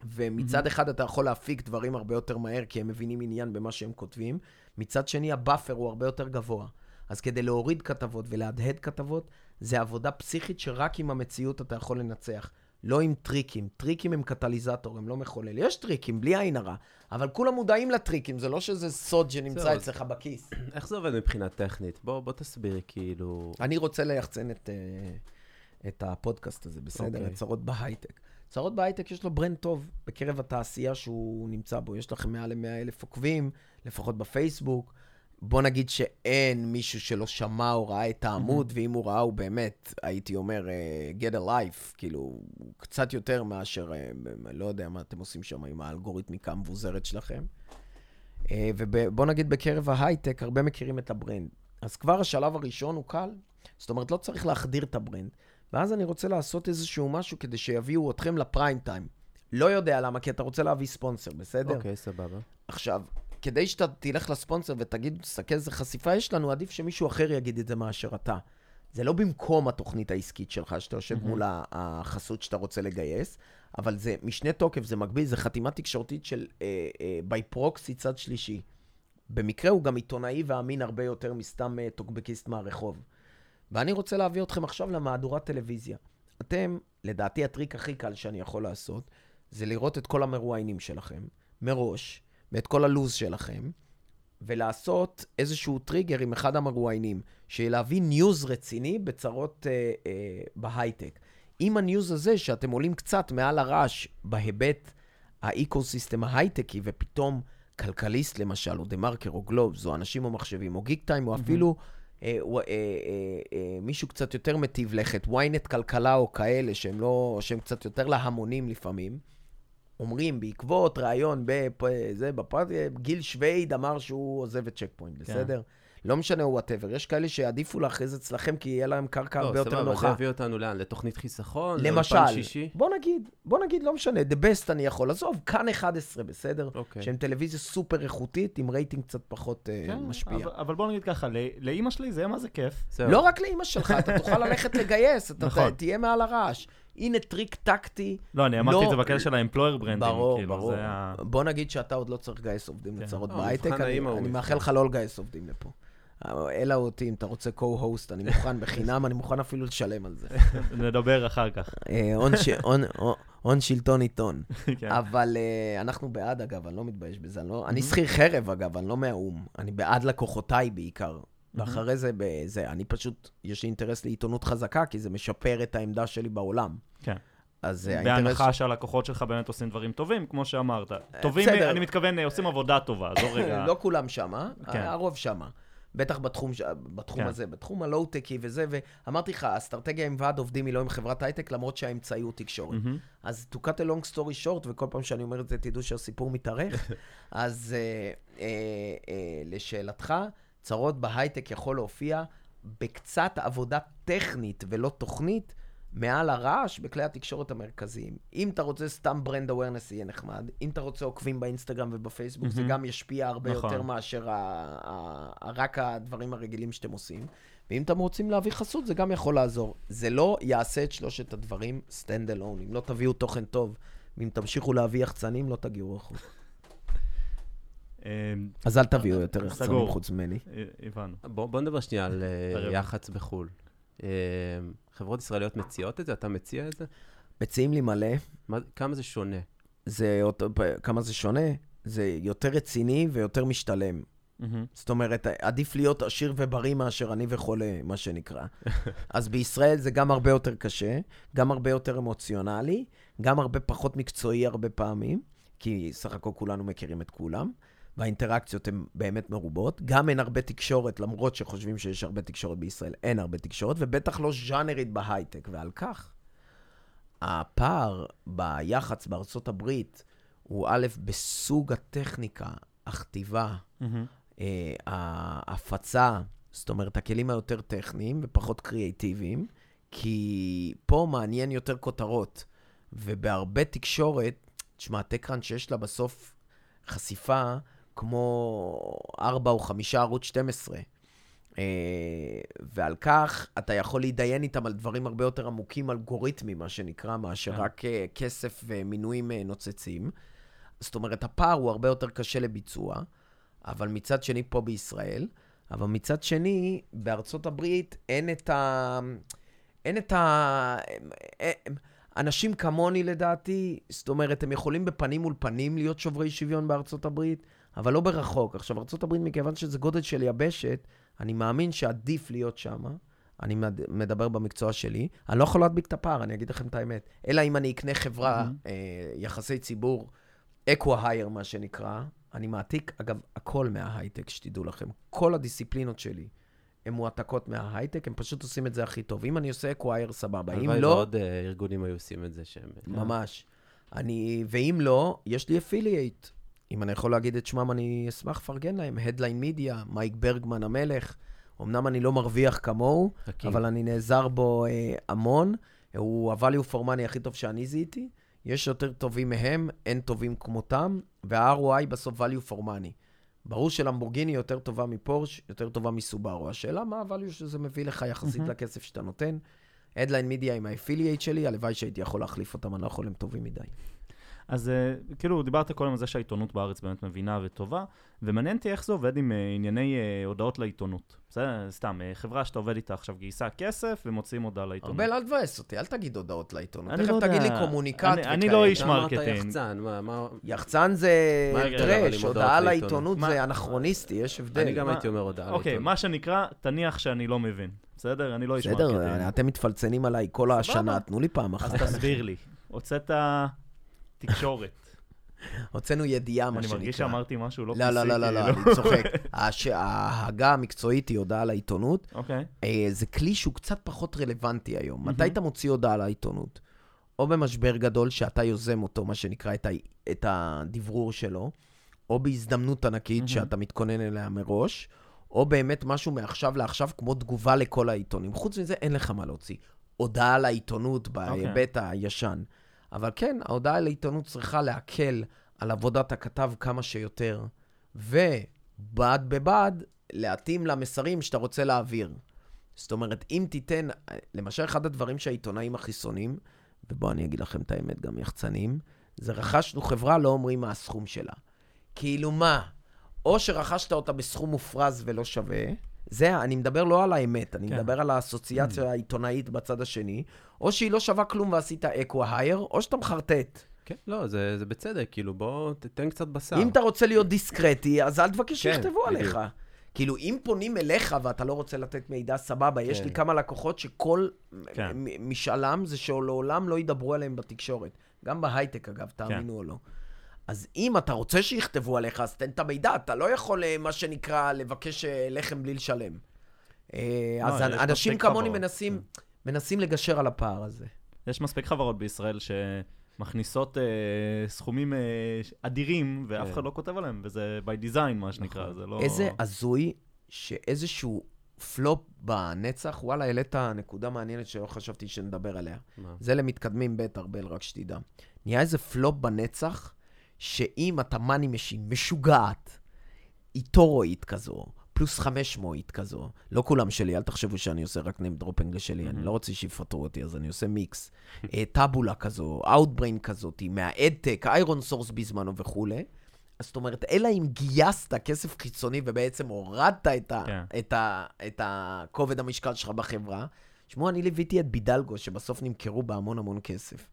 ומצד אחד אתה יכול להפיק דברים הרבה יותר מהר, כי הם מבינים עניין במה שהם כותבים. מצד שני, ה-buffer הוא הרבה יותר גבוה. אז כדי להוריד כתבות ולהדהד כתבות, זה עבודה פסיכית שרק עם המציאות אתה יכול לנצח. לא עם טריקים. טריקים הם קטליזטור, הם לא מחולל. יש טריקים, בלי עין הרע, אבל כולם מודעים לטריקים, זה לא שזה סוד שנמצא זהו, אצלך בכיס. איך זה עובד מבחינה טכנית? בוא, בוא תסביר, כאילו... אני רוצה ליחצן את, אה, את הפודקאסט הזה, בסדר? אוקיי. את צרות בהייטק. צרות בהייטק יש לו brand טוב בקרב התעשייה שהוא נמצא בו. יש לכם מעל ל-100 אלף עוקבים, לפחות בפייסבוק. בוא נגיד שאין מישהו שלא שמע או ראה את העמוד, ואם הוא ראה, הוא באמת, הייתי אומר, אה, get a life, כאילו, קצת יותר מאשר, אה, לא יודע מה אתם עושים שם עם האלגוריתמיקה המבוזרת שלכם. אה, ובוא נגיד בקרב ההייטק, הרבה מכירים את ה-brand. אז כבר השלב הראשון הוא קל, זאת אומרת, לא צריך להחדיר את ה-brand. ואז אני רוצה לעשות איזשהו משהו כדי שיביאו אתכם לפריים טיים. לא יודע למה, כי אתה רוצה להביא ספונסר, בסדר? אוקיי, סבבה. עכשיו, כדי שאתה תלך לספונסר ותגיד, תסתכל איזה חשיפה יש לנו, עדיף שמישהו אחר יגיד את זה מאשר אתה. זה לא במקום התוכנית העסקית שלך, שאתה יושב מהמם. מול החסות שאתה רוצה לגייס, אבל זה משנה תוקף, זה מקביל, זה חתימה תקשורתית של by proxy צד שלישי. במקרה הוא גם עיתונאי ואמין הרבה יותר מסתם אה, טוקבקיסט מהרחוב. ואני רוצה להביא אתכם עכשיו למהדורת טלוויזיה. אתם, לדעתי הטריק הכי קל שאני יכול לעשות, זה לראות את כל המרואיינים שלכם, מראש, ואת כל הלו"ז שלכם, ולעשות איזשהו טריגר עם אחד המרואיינים, להביא news רציני בצרות אה, אה, בהייטק. עם ה-news הזה, שאתם עולים קצת מעל הרעש בהיבט ה-ecosystem ההייטקי, ופתאום כלכליסט למשל, או דה מרקר, או גלובס, או אנשים או מחשבים, או גיק טיים, או אפילו אה, אה, אה, אה, מישהו קצת יותר מיטיב לכת, ynet כלכלה או כאלה, שהם, לא, שהם קצת יותר להמונים לפעמים, אומרים בעקבות ראיון בזה, בפרט, גיל שווייד אמר שהוא עוזב את צ'ק פוינט, בסדר? לא משנה, whatever. יש כאלה שיעדיפו להכריז אצלכם כי יהיה להם קרקע הרבה לא, יותר סבבה, זה נוחה. יביא אותנו לאן? לתוכנית חיסכון? למשל? בוא נגיד, בוא נגיד, לא משנה, the best אני יכול. עזוב, כאן 11, בסדר? אוקיי. שהם טלוויזיה סופר איכותית, עם רייטינג קצת פחות אה, כן, משפיע. אבל, בוא נגיד ככה, לאימא שלי זה יהיה מה זה כיף. לא רק לאימא שלך, אתה תוכל ללכת לגייס, אתה נכון. תהיה מעל הרעש. הנה טריק טקטי. לא, אני אמרתי לא- את זה בקטע של ה-employer branding. ברור, כאילו, ברור. בוא נגיד שאתה עוד לא צריך לגייס עובדים כן. לצרות אה, בהייטק, אני. מאחל לך לא לגייס עובדים לפה. אלא אותי, אם אתה רוצה co-host, אני מוכן בחינם, אני מוכן אפילו לשלם על זה. נדבר אחר כך. אה, הון שלטון עיתון. כן. אבל אה, אנחנו בעד, אגב, אני לא מתבייש בזה. אני לא-. שכיר חרב, אגב, אני לא מהאו"ם. אני בעד לקוחותיי בעיקר. ואחרי זה, בזה, אני פשוט, יש לי אינטרס לעיתונות חזקה, כי זה משפר את העמדה שלי בעולם. כן. אז אה, האינטרס... בהנחה שהלקוחות שלך באמת עושים דברים טובים, כמו שאמרת. טובים. אני מתכוון, עושים עבודה טובה, עזוב רגע. לא כולם שמה, כן. הרוב שמה. בטח בתחום, בתחום כן. הזה, בתחום הלואו-טקי וזה, ואמרתי לך, האסטרטגיה עם ועד עובדים היא לא עם חברת הייטק, למרות שהאמצעי הוא תקשורת. מהמם. אז to cut a long story short, וכל פעם שאני אומר את זה, תדעו שהסיפור מתארך. אז אה, אה, אה, לשאלתך, צרות בהייטק יכול להופיע בקצת עבודה טכנית ולא תוכנית, מעל הרעש בכלי התקשורת המרכזיים. אם אתה רוצה סתם ברנד אווירנס יהיה נחמד, אם אתה רוצה עוקבים באינסטגרם ובפייסבוק, זה מהמם. גם ישפיע הרבה נכון. יותר מאשר ה- ה- ה- רק הדברים הרגילים שאתם עושים. ואם אתם רוצים להביא חסות, זה גם יכול לעזור. זה לא יעשה את שלושת הדברים stand alone. אם לא תביאו תוכן טוב, ואם תמשיכו להביא יחצנים, לא תגיעו רחוק. אה, אז אל תביאו יותר יחצנים סגור. חוץ ממני. אה, הבנו. בוא, בוא נדבר שנייה על אה. יח"צ בחו"ל. אה, חברות ישראליות מציעות את זה? אתה מציע את זה? מציעים לי מלא, מה, כמה זה שונה? זה אותו, כמה זה שונה? זה יותר רציני ויותר משתלם. מהמם. זאת אומרת, עדיף להיות עשיר ובריא מאשר עני וחולה, מה שנקרא. אז בישראל זה גם הרבה יותר קשה, גם הרבה יותר אמוציונלי, גם הרבה פחות מקצועי הרבה פעמים, כי סך הכל כולנו מכירים את כולם, והאינטראקציות הן באמת מרובות. גם אין הרבה תקשורת, למרות שחושבים שיש הרבה תקשורת בישראל, אין הרבה תקשורת, ובטח לא ז'אנרית בהייטק, ועל כך הפער ביח"צ בארצות הברית הוא א', בסוג הטכניקה, הכתיבה. אה, ההפצה, זאת אומרת, הכלים היותר טכניים ופחות קריאייטיביים, כי פה מעניין יותר כותרות. ובהרבה תקשורת, תשמע, טקראנץ' שיש לה בסוף חשיפה כמו 4 או 5 ערוץ 12. אה, ועל כך אתה יכול להתדיין איתם על דברים הרבה יותר עמוקים, אלגוריתמיים, מה שנקרא, מאשר כן. רק אה, כסף ומינויים אה, נוצצים. זאת אומרת, הפער הוא הרבה יותר קשה לביצוע, אבל מצד שני פה בישראל, אבל מצד שני, בארצות הברית אין את ה... אין את ה... אנשים כמוני לדעתי, זאת אומרת, הם יכולים בפנים מול פנים להיות שוברי שוויון בארצות הברית, אבל לא ברחוק. עכשיו, הברית, מכיוון שזה גודל של יבשת, אני מאמין שעדיף להיות שם. אני מד- מדבר במקצוע שלי. אני לא יכול להדביק את הפער, אני אגיד לכם את האמת. אלא אם אני אקנה חברה. אה, יחסי ציבור, אקווה-הייר, מה שנקרא. אני מעתיק, אגב, הכל מההייטק, שתדעו לכם. כל הדיסציפלינות שלי הן מועתקות מההייטק, הם פשוט עושים את זה הכי טוב. אם אני עושה אקווה-הייר, סבבה. אם לא... ועוד אה, ארגונים היו עושים את זה שהם... ממש. אני, ואם לא, יש לי אפילייט. אם אני יכול להגיד את שמם, אני אשמח לפרגן להם. Headline Media, מייק ברגמן המלך. אמנם אני לא מרוויח כמוהו, חכים. אבל אני נעזר בו אה, המון. הוא ה-value for money הכי טוב שאני זיהיתי. יש יותר טובים מהם, אין טובים כמותם, וה-ROI בסוף value for money. ברור שלמבורגיני יותר טובה מפורש, יותר טובה מסובארו. השאלה מה ה-value שזה מביא לך יחסית מהמם. לכסף שאתה נותן. Headline Media עם ה-affiliate שלי, הלוואי שהייתי יכול להחליף אותם, אני לא יכול, הם טובים מדי. אז אה, כאילו, דיברת קודם על זה שהעיתונות בארץ באמת מבינה וטובה, ומעניין אותי איך זה עובד עם אה, ענייני אה, הודעות לעיתונות. בסדר? סתם, חברה שאתה עובד איתה עכשיו גייסה כסף ומוציאים הודעה לעיתונות. ארבל, אל תבאס אותי, אל תגיד הודעות לעיתונות. אני תכף לא יודע. תגיד לי קומוניקט אני- וכאלה. אני לא איש marketing. יחצן, מה, מה... יחצן זה טרש, הודעה לעיתונות? זה אנכרוניסטי, יש הבדל. אני גם הייתי אומר הודעה אוקיי, לעיתונות. מה שנקרא, תניח שאני לא מבין. בסדר? אני לא איש marketing. בסדר, אתם מתפלצנים עליי כל השנה, תנו לי פעם אז אחת. תסביר לי. הוצאת תקשורת. הוצאנו ידיעה, מה אני שנקרא. מרגיש שאמרתי משהו לא לא, לא, לא, לא, לא, כאילו. אני צוחק. ההגדרה המקצועית היא הודעה לעיתונות. אוקיי. אה, זה כלי שהוא קצת פחות רלוונטי היום. מתי אתה מוציא הודעה לעיתונות? או במשבר גדול שאתה יוזם אותו, מה שנקרא, את, הדברור שלו, או בהזדמנות ענקית. שאתה מתכונן אליה מראש, או באמת משהו מעכשיו לעכשיו, כמו תגובה לכל העיתונים. חוץ מזה, אין לך מה להוציא. הודעה לעיתונות בהיבט הישן. אבל כן, ההודעה לעיתונות צריכה להקל על עבודת הכתב כמה שיותר, ובד בבד, להתאים למסרים שאתה רוצה להעביר. זאת אומרת, אם תיתן, למשל, אחד הדברים שהעיתונאים הכי שונאים, ובואו אני אגיד לכם את האמת, גם יחצנים, זה רכשנו חברה, לא אומרים מה הסכום שלה. כאילו מה? או שרכשת אותה בסכום מופרז ולא שווה, זה, אני מדבר לא על האמת, אני כן. מדבר על האסוציאציה העיתונאית בצד השני, או שהיא לא שווה כלום ועשית אקו-הייר, או שאתה מחרטט. כן, לא, זה זה בצדק, כאילו, בוא תתן קצת בשר. אם אתה רוצה להיות דיסקרטי, אז אל תבקש כן, שיכתבו בדיוק. עליך. כאילו, אם פונים אליך ואתה לא רוצה לתת מידע, סבבה. יש כן. לי כמה לקוחות שכל כן. משאלם זה שלעולם לא ידברו עליהם בתקשורת. גם בהייטק, אגב, כן. תאמינו או לא. אז אם אתה רוצה שיכתבו עליך, אז תן את המידע. אתה לא יכול, אה, מה שנקרא, לבקש אה, לחם בלי לשלם. אה, לא, אז אנשים כמוני. מנסים, מנסים לגשר על הפער הזה. יש מספיק חברות בישראל שמכניסות אה, סכומים אה, אדירים, ואף כן. אחד לא כותב עליהם, וזה by design, מה שנקרא, נכון. זה לא... איזה הזוי שאיזשהו פלופ בנצח, וואלה, העלית נקודה מעניינת שלא חשבתי שנדבר עליה. מה? זה למתקדמים ב' ארבל, רק שתדע. נהיה איזה פלופ בנצח, שאם אתה money machine משוגעת, איטורואית כזו, פלוס 500 כזו, לא כולם שלי, אל תחשבו שאני עושה רק name dropping לשלי, אני לא רוצה שיפטרו אותי, אז אני עושה מיקס. אה, טאבולה כזו, Outbrain כזאת, מה-ad tech, איירון סורס בזמנו וכולי. אז זאת אומרת, אלא אם גייסת כסף חיצוני ובעצם הורדת את, ה, כן. את, ה, את הכובד המשקל שלך בחברה, תשמעו, אני ליוויתי את בידלגו, שבסוף נמכרו בהמון המון כסף.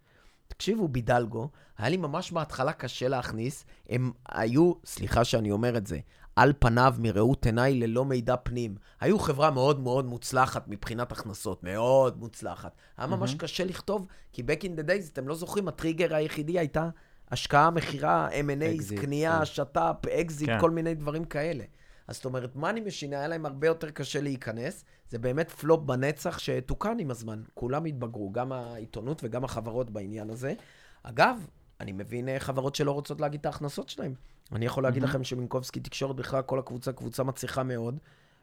תקשיבו, בידלגו, היה לי ממש בהתחלה קשה להכניס, הם היו, סליחה שאני אומר את זה, על פניו, מראות עיניי, ללא מידע פנים. היו חברה מאוד מאוד מוצלחת מבחינת הכנסות, מאוד מוצלחת. היה ממש מהמם. קשה לכתוב, כי back in the days, אתם לא זוכרים, הטריגר היחידי הייתה השקעה, מכירה, M&A, קנייה, כן. שת"פ, אקזיט, כן. כל מיני דברים כאלה. אז זאת אומרת, money machines, היה להם הרבה יותר קשה להיכנס. זה באמת פלופ בנצח שתוקן עם הזמן. כולם התבגרו, גם העיתונות וגם החברות בעניין הזה. אגב, אני מבין אה, חברות שלא רוצות להגיד את ההכנסות שלהם. אני יכול להגיד מהמם. לכם שמינקובסקי תקשורת בכלל, כל הקבוצה, קבוצה מצליחה מאוד.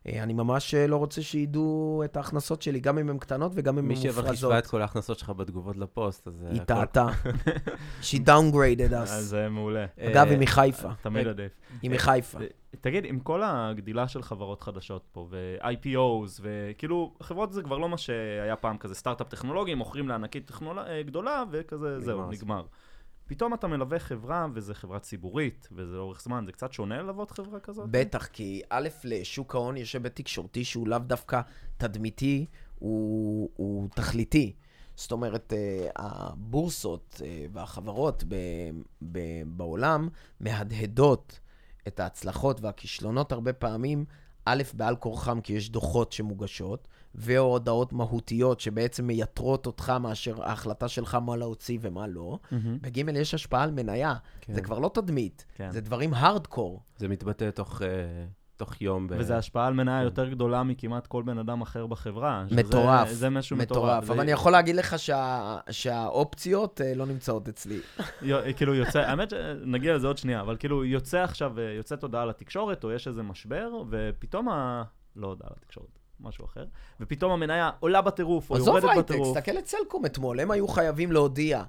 אה, אני ממש אה, לא רוצה שידעו את ההכנסות שלי, גם אם הן קטנות וגם אם מי הן שאבר חישבה מופרזות. את כל ההכנסות שלך בתגובות לפוסט, אז... אה, היא טעתה. She downgraded אז us. זה מעולה. אגב, היא מחיפה. תמיד עדיף. היא מחיפה. תגיד, עם כל הגדילה של חברות חדשות פה, ו-IPOs, וכאילו, חברות זה כבר לא מה שהיה פעם, כזה סטארט-אפ טכנולוגי, מוכרים לענקית גדולה, וכזה, זהו, נגמר. פתאום אתה מלווה חברה, וזו חברה ציבורית, וזה לאורך זמן, זה קצת שונה ללוות חברה כזאת? בטח, כי א', לשוק ההון יש היבט תקשורתי שהוא לאו דווקא תדמיתי, הוא, הוא תכליתי. זאת אומרת, אה, הבורסות אה, והחברות ב, ב, בעולם מהדהדות את ההצלחות והכישלונות הרבה פעמים, א', בעל כורחם, כי יש דוחות שמוגשות, והודעות מהותיות שבעצם מייתרות אותך מאשר ההחלטה שלך מה להוציא ומה לא. מהמם. בג' יש השפעה על מניה. כן. זה כבר לא תדמית, כן. זה דברים הארדקור. זה מתבטא תוך, אה, תוך יום. ב- וזו השפעה על מניה יותר גדולה מכמעט כל בן אדם אחר בחברה. שזה- מטורף. זה משהו מטורף. מטורף. זה- אבל אני יכול להגיד לך שה... שהאופציות אה, לא נמצאות אצלי. יו- כאילו יוצא, האמת שנגיע לזה עוד שנייה, אבל כאילו יוצא עכשיו, אה, יוצאת הודעה לתקשורת, או יש איזה משבר, ופתאום ה... לא הודעה לתקשורת, משהו אחר, ופתאום המניה עולה בטירוף, או עזוב יורדת הייטק, בטירוף. תסתכל את סלקום אתמול, הם היו חייבים להודיע.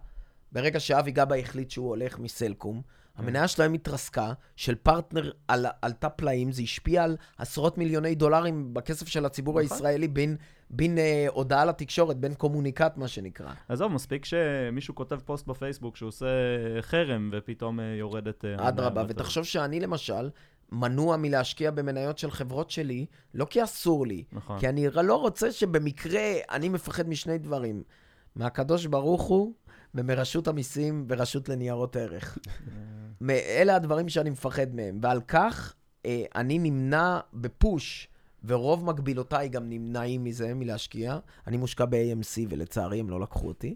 ברגע שאבי גבאי החליט שהוא הולך מסלקום, כן. המניה שלהם התרסקה, של פרטנר על, עלתה פלאים, זה השפיע על עשרות מיליוני דולרים בכסף של הציבור נכון. הישראלי, בין, בין אה, הודעה לתקשורת, בין קומוניקט, מה שנקרא. עזוב, מספיק שמישהו כותב פוסט בפייסבוק שהוא עושה חרם, ופתאום אה, יורדת... אה, אדרבה, בטירוף. ותחשוב שאני למשל, מנוע מלהשקיע במניות של חברות שלי, לא כי אסור לי, נכון. כי אני לא רוצה שבמקרה, אני מפחד משני דברים. מהקדוש ברוך הוא ומרשות המיסים ורשות לניירות ערך. אלה הדברים שאני מפחד מהם, ועל כך אה, אני נמנע בפוש, ורוב מקבילותיי גם נמנעים מזה, מלהשקיע. אני מושקע ב-AMC, ולצערי הם לא לקחו אותי.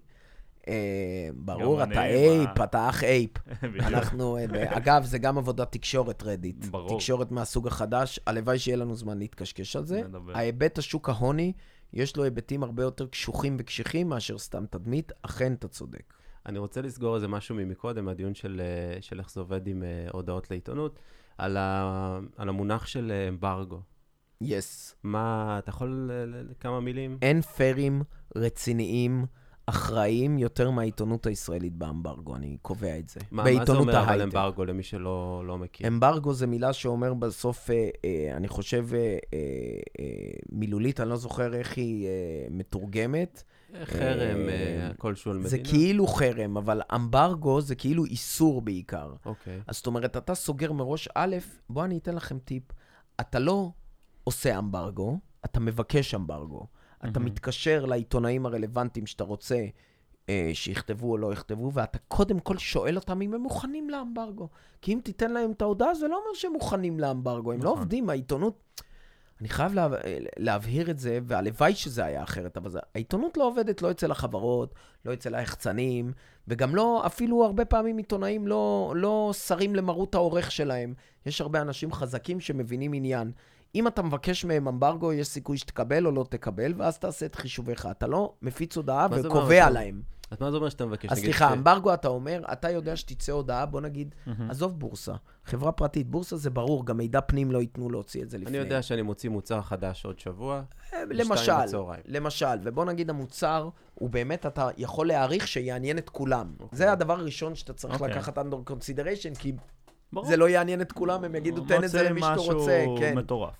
אה, ברור, אתה אייפ? אתה אח אייפ. אנחנו, אה, אגב, זה גם עבודת תקשורת רדיט. ברור. תקשורת מהסוג החדש, הלוואי שיהיה לנו זמן להתקשקש על זה. ההיבט השוק ההוני, יש לו היבטים הרבה יותר קשוחים וקשיחים מאשר סתם תדמית, אכן אתה צודק. אני רוצה לסגור איזה משהו ממקודם, מהדיון של, אה, של איך זה עובד עם הודעות לעיתונות, על, ה, על המונח של אמברגו. יס. מה, אתה יכול כמה מילים? אין פיירים רציניים, אחראיים יותר מהעיתונות הישראלית באמברגו, אני קובע את זה. מה, מה זה אומר אבל ההייטק. אמברגו למי שלא לא מכיר? אמברגו זה מילה שאומר בסוף, אה, אה, אני חושב, אה, אה, אה, מילולית, אני לא זוכר איך היא אה, מתורגמת. חרם אה, אה, כלשהו על זה מדינה? כאילו חרם, אבל אמברגו זה כאילו איסור בעיקר. אוקיי. אז זאת אומרת, אתה סוגר מראש, א', בוא אני אתן לכם טיפ. אתה לא עושה אמברגו, אתה מבקש אמברגו. אתה מהמם. מתקשר לעיתונאים הרלוונטיים שאתה רוצה אה, שיכתבו או לא יכתבו, ואתה קודם כל שואל אותם אם הם מוכנים לאמברגו. כי אם תיתן להם את ההודעה, זה לא אומר שהם מוכנים לאמברגו, הם לא נכון. עובדים, העיתונות... אני חייב לה, להבהיר את זה, והלוואי שזה היה אחרת, אבל זה, העיתונות לא עובדת לא אצל החברות, לא אצל היחצנים, וגם לא, אפילו הרבה פעמים עיתונאים לא, לא שרים למרות העורך שלהם. יש הרבה אנשים חזקים שמבינים עניין. אם אתה מבקש מהם אמברגו, יש סיכוי שתקבל או לא תקבל, ואז תעשה את חישוביך. אתה לא מפיץ הודעה וקובע אומר? להם. אז מה זה אומר שאתה מבקש? אז סליחה, ש- אמברגו אתה אומר, אתה יודע שתצא הודעה, בוא נגיד, מהמם. עזוב בורסה, חברה פרטית, בורסה זה ברור, גם מידע פנים לא ייתנו להוציא את זה לפני. אני יודע שאני מוציא מוצר חדש עוד שבוע. אה, למשל, בצהריים. למשל, ובוא נגיד המוצר, הוא באמת, אתה יכול להעריך שיעניין את כולם. אוקיי. זה הדבר הראשון שאתה צריך אוקיי. לקחת under consideration, כי ברור. זה לא יעניין את כולם, הם יגידו, תן את זה למי שאתה רוצה. משהו כן, מטורף.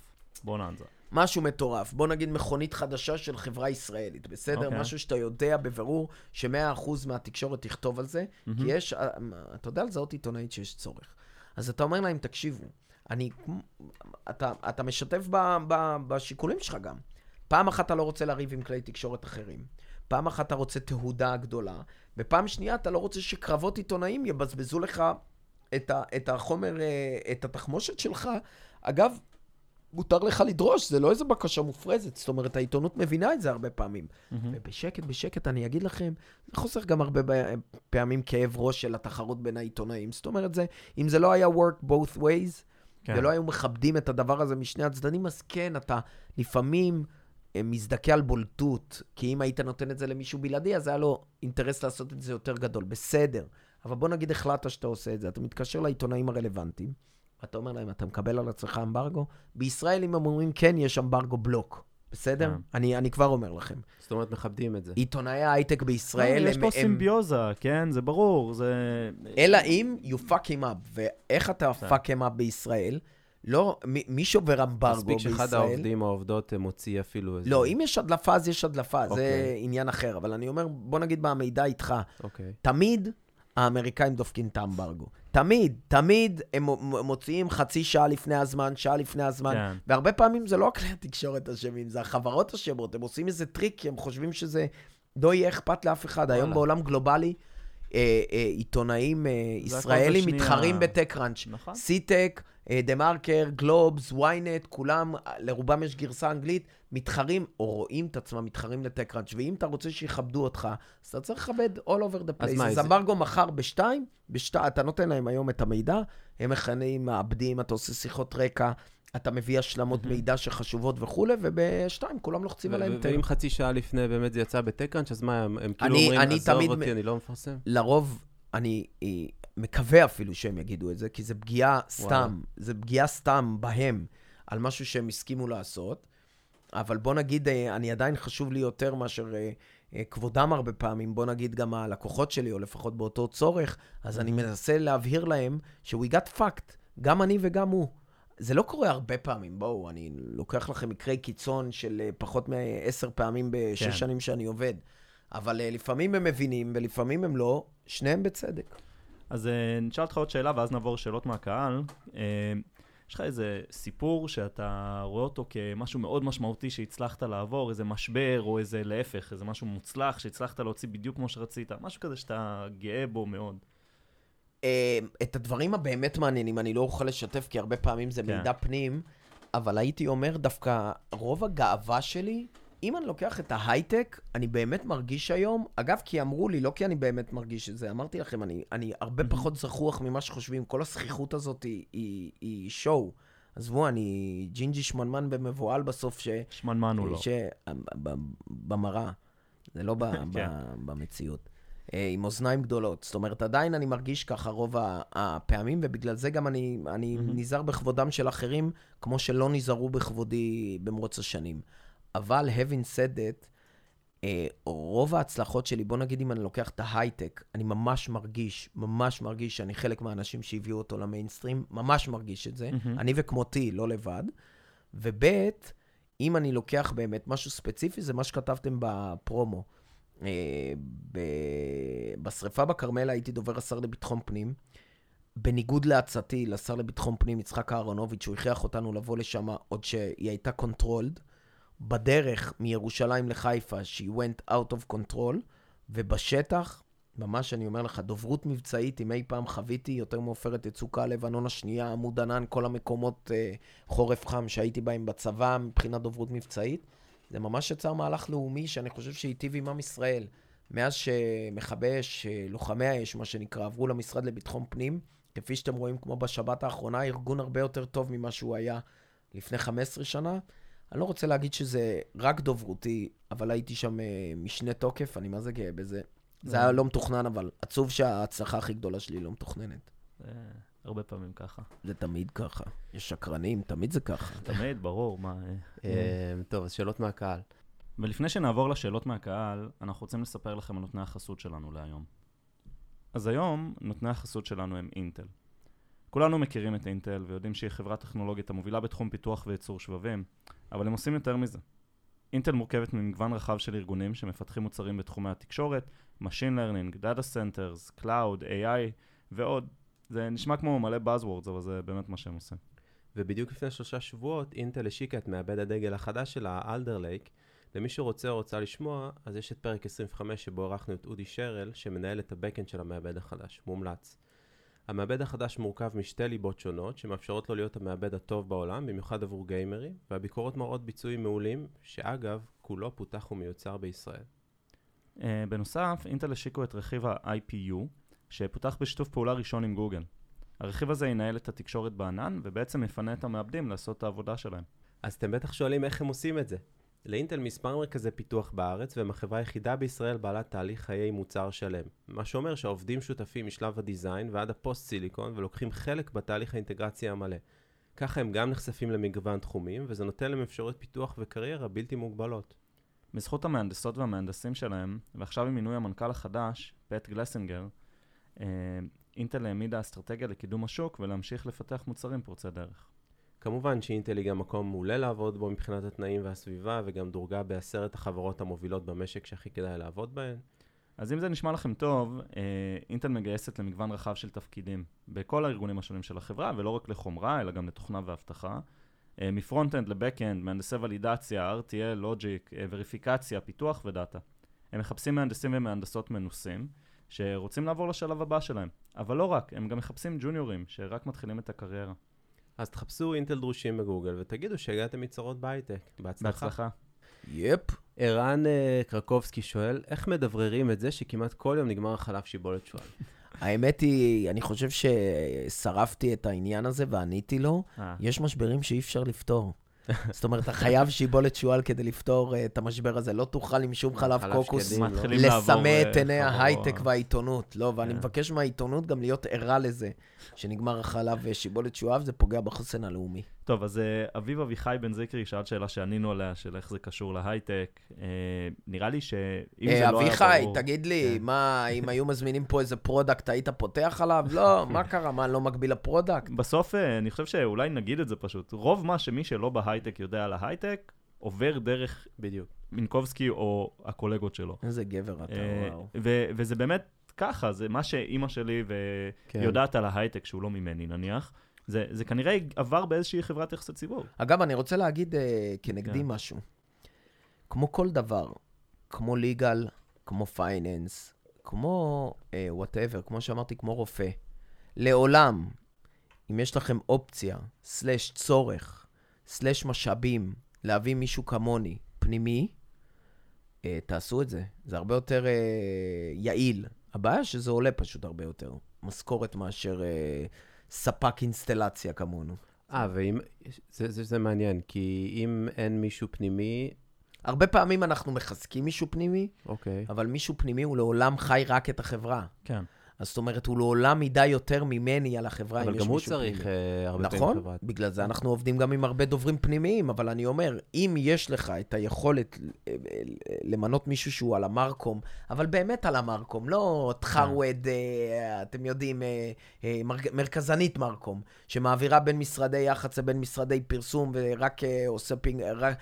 בוננזה. משהו מטורף. בוא נגיד מכונית חדשה של חברה ישראלית, בסדר? אוקיי. משהו שאתה יודע בבירור ש-100% מהתקשורת תכתוב על זה, כי מהמם. יש, אה, אתה יודע לזהות עיתונאית שיש צורך. אז אתה אומר להם, תקשיבו, אני, אתה, אתה משתף ב, ב, בשיקולים שלך גם. פעם אחת אתה לא רוצה לריב עם כלי תקשורת אחרים. פעם אחת אתה רוצה תהודה גדולה, ופעם שנייה אתה לא רוצה שקרבות עיתונאים יבזבזו לך את, ה, את החומר, אה, את התחמושת שלך. אגב, מותר לך לדרוש, זה לא איזה בקשה מופרזת. זאת אומרת, העיתונות מבינה את זה הרבה פעמים. מהמם. ובשקט, בשקט, אני אגיד לכם, זה חוסר גם הרבה פעמים כאב ראש של התחרות בין העיתונאים. זאת אומרת, זה, אם זה לא היה work both ways, כן. ולא היו מכבדים את הדבר הזה משני הצדדים, אז כן, אתה לפעמים אה, מזדכה על בולטות, כי אם היית נותן את זה למישהו בלעדי, אז היה לו אינטרס לעשות את זה יותר גדול. בסדר. אבל בוא נגיד החלטת שאתה עושה את זה, אתה מתקשר לעיתונאים הרלוונטיים, אתה אומר להם, אתה מקבל על עצמך אמברגו? בישראל, אם הם אומרים כן, יש אמברגו בלוק. בסדר? כן. אני, אני כבר אומר לכם. זאת אומרת, מכבדים את זה. עיתונאי ההייטק בישראל, לא, יש הם, פה הם, סימביוזה, כן? זה ברור, זה... אלא אם you fuck him up. ואיך אתה כן. fuck him up בישראל? לא, מי, מי שובר אמברגו מספיק בישראל? שאחד העובדים או העובדות אה, מוציא אפילו איזה... לא, אם יש הדלפה, אז יש הדלפה, זה אוקיי. עניין אחר. אבל אני אומר, בוא נגיד במידע איתך, אוקיי. תמיד האמריקאים דופקים את האמברגו. תמיד, תמיד הם מוציאים חצי שעה לפני הזמן, שעה לפני הזמן. כן. והרבה פעמים זה לא הכלי התקשורת אשמים, זה החברות אשמות. הם עושים איזה טריק, הם חושבים שזה לא יהיה אכפת לאף אחד. היום. בעולם גלובלי, אה, אה, עיתונאים אה, זה ישראלים. מתחרים ב TechCrunch. נכון. סי-טק, TheMarker, גלובס, ynet, כולם, לרובם יש גרסה אנגלית, מתחרים, או רואים את עצמם מתחרים ל TechCrunch, ואם אתה רוצה שיכבדו אותך, אז אתה צריך לכבד all over the place. אז זה- אמברגו מחר בשתיים, בשתיים, אתה נותן להם היום את המידע, הם מכינים, מעבדים, אתה עושה שיחות רקע, אתה מביא השלמות מידע שחשובות וכולי, ובשתיים כולם לוחצים על ההדק. ואם חצי שעה לפני באמת זה יצא בטקראנץ', אז מה, הם כאילו אומרים, עזוב אותי, אני לא מפרסם? לרוב, אני אה, מקווה אפילו שהם יגידו את זה, כי זה פגיעה סתם, זה פגיעה סתם בהם, על משהו שהם הסכימו לעשות. אבל בוא נגיד, אה, אני עדיין חשוב לי יותר מאשר אה, כבודם הרבה פעמים, בוא נגיד גם הלקוחות שלי, או לפחות באותו צורך, אז אני מנסה להבהיר להם ש-we got fucked, גם אני וגם הוא. זה לא קורה הרבה פעמים, בואו, אני לוקח לכם מקרי קיצון של אה, פחות מעשר פעמים בשש כן. שנים שאני עובד. אבל אה, לפעמים הם מבינים ולפעמים הם לא, שניהם בצדק. אז אה, נשאל אותך עוד שאלה, ואז נעבור שאלות מהקהל. יש לך איזה סיפור שאתה רואה אותו כמשהו מאוד משמעותי שהצלחת לעבור, איזה משבר, או איזה להפך, איזה משהו מוצלח שהצלחת להוציא בדיוק כמו שרצית, משהו כזה שאתה גאה בו מאוד. אה, את הדברים הבאמת מעניינים אני לא אוכל לשתף, כי הרבה פעמים זה כן. מידע פנים, אבל הייתי אומר דווקא, רוב הגאווה שלי, אם אני לוקח את ההייטק, אני באמת מרגיש היום, אגב, כי אמרו לי, לא כי אני באמת מרגיש את זה, אמרתי לכם, אני, אני הרבה פחות זחוח ממה שחושבים, כל הזכיחות הזאת היא, היא, היא שואו. עזבו, אני ג'ינג'י שמנמן ומבוהל בסוף, ש... שמנמן הוא לא. ש... ב- ב- במראה, זה לא ב... כן. ב- במציאות. אה, עם אוזניים גדולות. זאת אומרת, עדיין אני מרגיש ככה רוב הפעמים, ובגלל זה גם אני, אני מהמם. נזהר בכבודם של אחרים, כמו שלא נזהרו בכבודי במרוץ השנים. אבל, having said that, אה, רוב ההצלחות שלי, בוא נגיד אם אני לוקח את ההייטק, אני ממש מרגיש, ממש מרגיש שאני חלק מהאנשים שהביאו אותו למיינסטרים, ממש מרגיש את זה. מהמם. אני וכמותי, לא לבד. וב', אם אני לוקח באמת משהו ספציפי, זה מה שכתבתם בפרומו. אה, בשריפה בכרמל הייתי דובר השר לביטחון פנים. בניגוד לעצתי לשר לביטחון פנים, יצחק אהרונוביץ', הוא הכריח אותנו לבוא לשם עוד שהיא הייתה controlled. בדרך מירושלים לחיפה, she went out of control, ובשטח, ממש אני אומר לך, דוברות מבצעית, אם אי פעם חוויתי, יותר מעופרת יצוקה, לבנון השנייה, עמוד ענן, כל המקומות אה, חורף חם שהייתי בהם בצבא, מבחינת דוברות מבצעית, זה ממש יצר מהלך לאומי שאני חושב שהיטיב עם עם ישראל. מאז שמכבי אש, אה, לוחמי האש, מה שנקרא, עברו למשרד לביטחון פנים, כפי שאתם רואים, כמו בשבת האחרונה, ארגון הרבה יותר טוב ממה שהוא היה לפני 15 שנה. אני לא רוצה להגיד שזה רק דוברותי, אבל הייתי שם אה, משנה תוקף, אני מה זה גאה בזה. זה היה לא מתוכנן, אבל עצוב שההצלחה הכי גדולה שלי לא מתוכננת. הרבה פעמים ככה. זה תמיד ככה. יש שקרנים, תמיד זה ככה. תמיד, ברור, מה... אה. אה, טוב, אז שאלות מהקהל. ולפני שנעבור לשאלות מהקהל, אנחנו רוצים לספר לכם על נותני החסות שלנו להיום. אז היום, נותני החסות שלנו הם אינטל. כולנו מכירים את אינטל ויודעים שהיא חברה טכנולוגית המובילה בתחום פיתוח וייצור שבבים, אבל הם עושים יותר מזה. אינטל מורכבת ממגוון רחב של ארגונים שמפתחים מוצרים בתחומי התקשורת, Machine Learning, Data Centers, Cloud, AI ועוד. זה נשמע כמו מלא Buzzwords, אבל זה באמת מה שהם עושים. ובדיוק לפני שלושה שבועות, אינטל השיקה את מעבד הדגל החדש שלה, אלדר לייק. למי שרוצה או רוצה לשמוע, אז יש את פרק 25 שבו ערכנו את אודי שרל, שמנהל את הבקאנד של המעבד החדש. מומלץ. המעבד החדש מורכב משתי ליבות שונות, שמאפשרות לו להיות המעבד הטוב בעולם, במיוחד עבור גיימרים, והביקורות מראות ביצועים מעולים, שאגב, כולו פותח ומיוצר בישראל. Uh, בנוסף, אינטל השיקו את רכיב ה-IPU, שפותח בשיתוף פעולה ראשון עם גוגל. הרכיב הזה ינהל את התקשורת בענן, ובעצם יפנה את המעבדים לעשות את העבודה שלהם. אז אתם בטח שואלים איך הם עושים את זה. לאינטל מספר מרכזי פיתוח בארץ, והם החברה היחידה בישראל בעלת תהליך חיי מוצר שלם. מה שאומר שהעובדים שותפים משלב הדיזיין ועד הפוסט סיליקון ולוקחים חלק בתהליך האינטגרציה המלא. ככה הם גם נחשפים למגוון תחומים, וזה נותן להם אפשרויות פיתוח וקריירה בלתי מוגבלות. בזכות המהנדסות והמהנדסים שלהם, ועכשיו עם מינוי המנכ"ל החדש, פט גלסינגר, אינטל העמידה אסטרטגיה לקידום השוק ולהמשיך לפתח מוצרים פורצי דרך. כמובן שאינטל היא גם מקום מעולה לעבוד בו מבחינת התנאים והסביבה, וגם דורגה בעשרת החברות המובילות במשק שהכי כדאי לעבוד בהן. אז אם זה נשמע לכם טוב, אה, אינטל מגייסת למגוון רחב של תפקידים בכל הארגונים השונים של החברה, ולא רק לחומרה, אלא גם לתוכנה ואבטחה. אה, מ front-end ל back-end, מהנדסי ולידציה, RTL, logic, אה, וריפיקציה, פיתוח ודאטה. הם מחפשים מהנדסים ומהנדסות מנוסים, שרוצים לעבור לשלב הבא שלהם. אבל לא רק, הם גם מחפשים ג'וניורים, שרק מתחילים את הקריירה. אז תחפשו אינטל דרושים בגוגל ותגידו שהגעתם מצרות בהייטק. בהצלחה. בהצלחה. yep. ערן אה, קרקובסקי שואל, איך מדבררים את זה שכמעט כל יום נגמר החלב שיבולת שועל? האמת היא, אני חושב ששרפתי את העניין הזה ועניתי לו. אה, יש משברים שאי אפשר לפתור. זאת אומרת, אתה חייב שיבולת שועל כדי לפתור אה, את המשבר הזה. לא תוכל עם שום חלב קוקוס לא? לסמא את אה, עיני חבור- ההייטק והעיתונות. לא, ואני כן. מבקש מהעיתונות גם להיות ערה לזה. שנגמר החלב ושיבולת שועל, זה פוגע בחוסן הלאומי. טוב, אז אה, אביב אביחי בן זיקרי שאל שאלה שענינו עליה, של איך זה קשור להייטק. אה, נראה לי שאם זה אה, לא היה אביחי, ברור... תגיד לי, כן. מה, אם היו מזמינים פה איזה product, היית פותח עליו? לא, מה קרה? מה, לא מקביל ל product? בסוף, אני חושב שאולי נגיד את זה פשוט. רוב מה שמי שלא בהייטק יודע על ההייטק, עובר דרך בדיוק. מינקובסקי או הקולגות שלו. איזה גבר אתה, וואו. וזה באמת ככה, זה מה שאימא שלי כן. ויודעת על ההייטק, שהוא לא ממני נניח. זה, זה כנראה עבר באיזושהי חברת יחסי ציבור. אגב, אני רוצה להגיד אה, כנגדי כן. משהו. כמו כל דבר, כמו legal, כמו finance, כמו whatever, כמו שאמרתי, כמו רופא, לעולם, אם יש לכם אופציה, slash צורך, slash משאבים, להביא מישהו כמוני, פנימי, אה, תעשו את זה. זה הרבה יותר אה, יעיל. הבעיה שזה עולה פשוט הרבה יותר. משכורת מאשר אה, ספק אינסטלציה כמונו. אה, ואם... זה, זה, זה מעניין, כי אם אין מישהו פנימי, הרבה פעמים אנחנו מחזקים מישהו פנימי, אוקיי. אבל מישהו פנימי הוא לעולם חי רק את החברה. כן. אז זאת אומרת, הוא לעולם ידע יותר ממני על החברה, אם אבל יש גם הוא מישהו צריך פנימי. אה, הרבה פעמים נכון, חברת. בגלל זה אנחנו עובדים גם עם הרבה דוברים פנימיים, אבל אני אומר, אם יש לך את היכולת אה, אה, למנות מישהו שהוא על המרקום, אבל באמת על המרקום, לא תחרווד, אה, אתם יודעים, מר- מרכזנית מרקום, שמעבירה בין משרדי יח"צ לבין משרדי פרסום ורק עושה פינג, רק,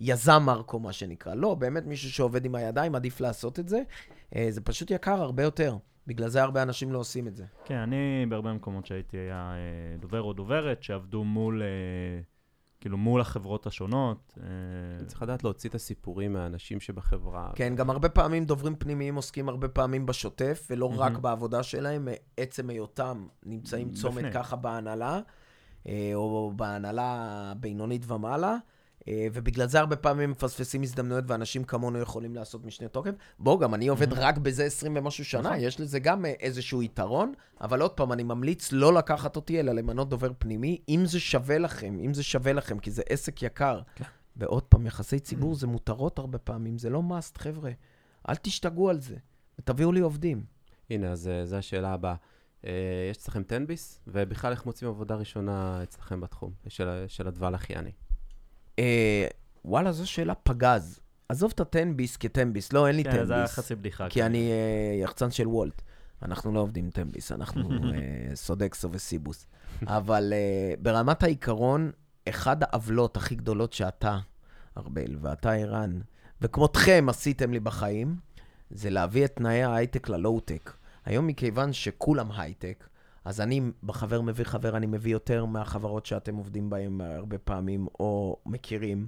יזם מרקום, מה שנקרא. לא, באמת מישהו שעובד עם הידיים, עדיף לעשות את זה. זה פשוט יקר הרבה יותר. בגלל זה הרבה אנשים לא עושים את זה. כן, אני בהרבה מקומות שהייתי היה אה, דובר או דוברת שעבדו מול, אה, כאילו מול החברות השונות. אה, צריך לדעת להוציא את הסיפורים מהאנשים שבחברה. כן, גם הרבה פעמים דוברים פנימיים עוסקים הרבה פעמים בשוטף, ולא. רק בעבודה שלהם, עצם היותם נמצאים צומת. ככה בהנהלה, או בהנהלה הבינונית ומעלה, ובגלל זה הרבה פעמים מפספסים הזדמנויות, ואנשים כמונו יכולים לעשות משנה תוקף. בוא, גם אני עובד רק בזה 20 ומשהו שנה, נכון. יש לזה גם אה, איזשהו יתרון, אבל עוד פעם, אני ממליץ לא לקחת אותי, אלא למנות דובר פנימי, אם זה שווה לכם, אם זה שווה לכם, כי זה עסק יקר. כן. ועוד פעם, יחסי ציבור זה מותרות הרבה פעמים, זה לא must, חבר'ה. אל תשתגעו על זה, ותביאו לי עובדים. הנה, אז אה, זו השאלה הבאה. אה, יש אצלכם 10 ביס? ובכלל, איך מוצאים עבודה ראשונה אצלכם בתחום של, של הדבל אחיאני? אה, וואלה, זו שאלה פגז. עזוב את הטנביס כטנביס, לא, אין לי כן, זה היה טנביס. חצי בדיחה. כי כן. אני אה, יחצן של וולט. אנחנו לא עובדים טנביס, אנחנו אה, סודקסו וסיבוס. אבל אה, ברמת העיקרון, אחד העוולות הכי גדולות שאתה, ארבל, ואתה, ערן, וכמותכם עשיתם לי בחיים, זה להביא את תנאי ההייטק ללואו-טק. היום מכיוון שכולם הייטק, אז אני, בחבר מביא חבר, אני מביא יותר מהחברות שאתם עובדים בהן הרבה פעמים, או מכירים.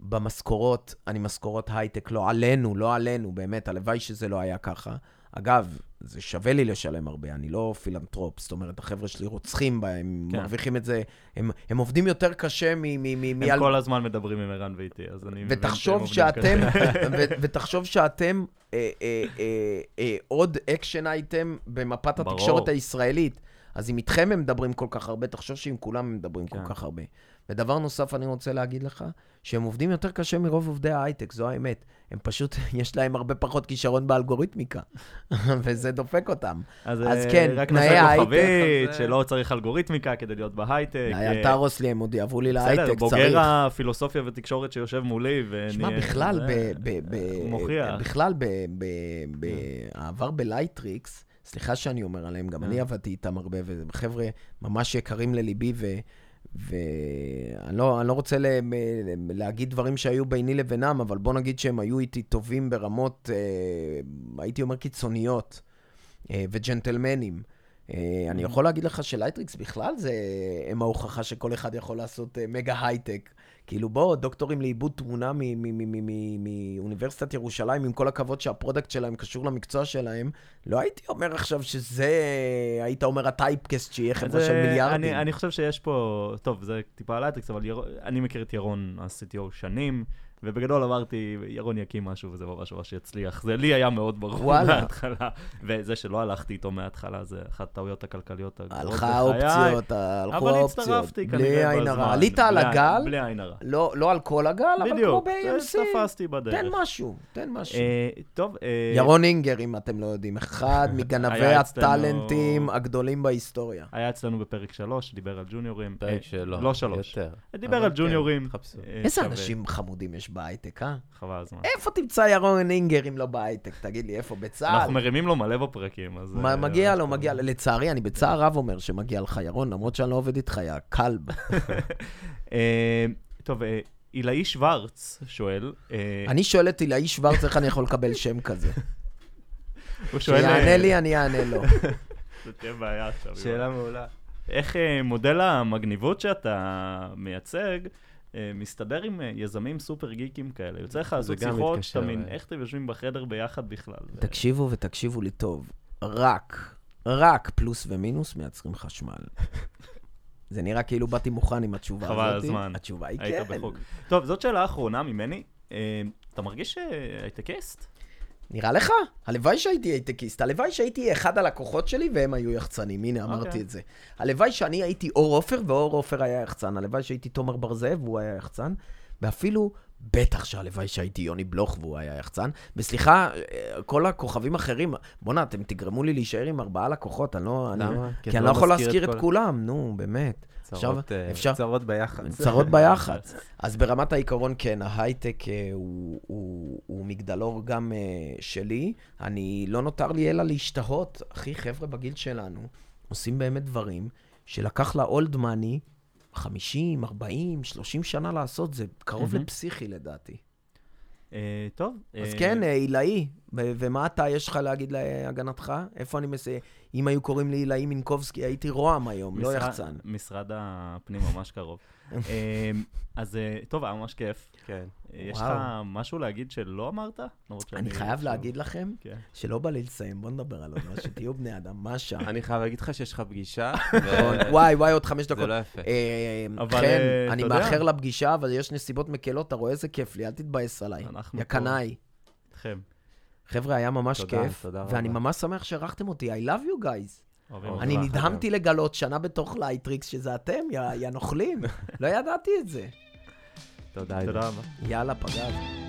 במשכורות, אני משכורות הייטק, לא עלינו, לא עלינו, באמת, הלוואי שזה לא היה ככה. אגב, זה שווה לי לשלם הרבה, אני לא פילנטרופ, זאת אומרת, החבר'ה שלי רוצחים בהם, כן. כן. מרוויחים את זה, הם, הם עובדים יותר קשה מ... מ, מ, הם מעל- כל הזמן מדברים עם ערן ואיתי, אז אני מבין שהם ותחשוב עובדים שאתם, קשה. ו- ותחשוב שאתם אה, אה, אה, אה, עוד action item במפת ברור. התקשורת הישראלית. אז אם איתכם הם מדברים כל כך הרבה, תחשוב שעם כולם הם מדברים כן. כל כך הרבה. ודבר נוסף אני רוצה להגיד לך, שהם עובדים יותר קשה מרוב עובדי ההייטק, זו האמת. הם פשוט, יש להם הרבה פחות כישרון באלגוריתמיקה, וזה דופק אותם. אז, אז אה, כן, רק תנאי נעשה ההייטק, כוכבית, אז, שלא צריך אלגוריתמיקה כדי להיות בהייטק. די, אה, אל תהרוס לי, הם עוד יעברו לי בסדר, להייטק, בוגר צריך. הפילוסופיה ותקשורת שיושב מולי, ונהיה... שמע, בכלל, זה- ב- ב- ב- מוכיח. בכלל, ב- ב- בעבר בלייטריקס, סליחה שאני אומר עליהם, גם אה. אני עבדתי איתם הרבה, וחבר'ה ממש יקרים לליבי, ו... ואני לא, לא רוצה להגיד דברים שהיו ביני לבינם, אבל בוא נגיד שהם היו איתי טובים ברמות, אה, הייתי אומר קיצוניות, אה, וג'נטלמנים. אה, אני יכול להגיד לך שלייטריקס בכלל זה, הם ההוכחה שכל אחד יכול לעשות אה, מגה הייטק. כאילו בוא, דוקטורים לעיבוד תמונה מאוניברסיטת ירושלים, עם כל הכבוד שה product שלהם קשור למקצוע שלהם, לא הייתי אומר עכשיו שזה, היית אומר ה typecast שיהיה חברה של אה, מיליארדים. אני, אני חושב שיש פה, טוב, זה טיפה על לייטריקס, אבל ירון, אני מכיר את ירון, ה-CTO, שנים, ובגדול אמרתי, ירון יקים משהו וזה ממש ממש יצליח. זה לי היה מאוד ברור. מההתחלה. וזה שלא הלכתי איתו מההתחלה, זה אחת הטעויות הכלכליות הגדולות הלכה בחיי. האופציות, הלכו אבל האופציות. הצטרפתי בלי כנראה עין בזמן. הרע. עלית על בלי- הגל, בלי עין הרע. לא לא על כל הגל, אבל כמו בדיוק, ב-AMC. תפסתי בדרך. תן משהו, תן משהו. אה, טוב, אה, ירון אינגר, אם אתם לא יודעים, אחד מגנבי הטאלנטים הגדולים בהיסטוריה. היה אצלנו בפרק 3, דיבר על ג'וניורים. פרק אה, שלו. לא שלוש. יותר. דיבר אבל על כן, ג'וניורים. אה, איזה. אנשים חמודים יש בהייטק, אה? חבל הזמן. איפה תמצא ירון אינגר אם לא בהייטק? תגיד לי, איפה? בצה"ל? אנחנו מרימים לו מלא בפרקים, אז... מה, אה, מגיע לו. מגיע לו. לצערי, אני בצער רב אומר שמגיע לך, ירון, למרות שאני לא עובד איתך, יא כלב. אה, טוב, אה, עילאי שוורץ שואל, אני שואל את עילאי שוורץ איך אני יכול לקבל שם כזה. הוא שואל... שיענה לי, אני אענה לו. זה תהיה בעיה עכשיו. שאלה מעולה. איך מודל המגניבות שאתה מייצג מסתדר עם אה, יזמים סופר גיקים כאלה? יוצא לך לעשות שיחות, אתה מבין, אה. איך אתם יושבים בחדר ביחד בכלל? תקשיבו ותקשיבו לי טוב. רק, רק פלוס ומינוס מייצרים חשמל. זה נראה כאילו באתי מוכן עם התשובה הזאת. חבל הזמן. התשובה היא היית כן. בחוק. טוב, זאת שאלה אחרונה ממני. אה, אתה מרגיש שהייטקיסט? נראה לך? הלוואי שהייתי הייטקיסט. הלוואי שהייתי אחד הלקוחות שלי והם היו יחצנים. הנה, אמרתי אוקיי. את זה. הלוואי שאני הייתי אור עופר ואור עופר היה יחצן. הלוואי שהייתי תומר בר זאב והוא היה יחצן. ואפילו, בטח שהלוואי שהייתי יוני בלוך והוא היה יחצן. וסליחה, אה, כל הכוכבים האחרים, בואנה, אתם תגרמו לי להישאר עם ארבעה לקוחות. אני לא... אני- למה? כי אני לא יכול מזכיר להזכיר את כל- כולם, נו, באמת. צרות, אה, אפשר- צרות ביחד. צרות ביח"צ. אז ברמת העיקרון, כן, ההייטק אה, הוא, הוא, הוא מגדלור גם שלי. אני, לא נותר לי אלא להשתהות. אחי, חבר'ה בגיל שלנו עושים באמת דברים שלקח לאולד מאני 50, 40, 30 שנה לעשות, זה קרוב מהמם. לפסיכי לדעתי. אה, טוב. אז אה, כן, אה, עילאי, ומה אתה, יש לך להגיד להגנתך? איפה אני מסיים? אם היו קוראים לי עילאי מינקובסקי, הייתי רוה"מ היום, לא משרד- יחצן. משרד הפנים ממש קרוב. אה, אז אה, טוב, היה ממש כיף. כן. אה, יש. לך משהו להגיד שלא אמרת? אני חייב להגיד לכם כן. שלא בא לי לסיים, בוא נדבר על עוד משהו, תהיו בני אדם, מה השעה? אני חייב להגיד לך שיש לך פגישה. וואי, וואי, עוד חמש זה דקות. לא יפה. חן, אה, אני אתה יודע. מאחר לפגישה, אבל יש נסיבות מקלות, אתה רואה איזה כיף לי, אל תתבאס עליי. אנחנו יא פה. קנאי. חבר'ה, היה ממש כיף, תודה רבה. ואני ממש שמח שאירחתם אותי, I love you guys. אוהבים אני נדהמתי לגלות שנה בתוך לייטריקס שזה אתם, יא יא נוכלים. לא ידעתי את זה. תודה רבה. יאללה, פגז.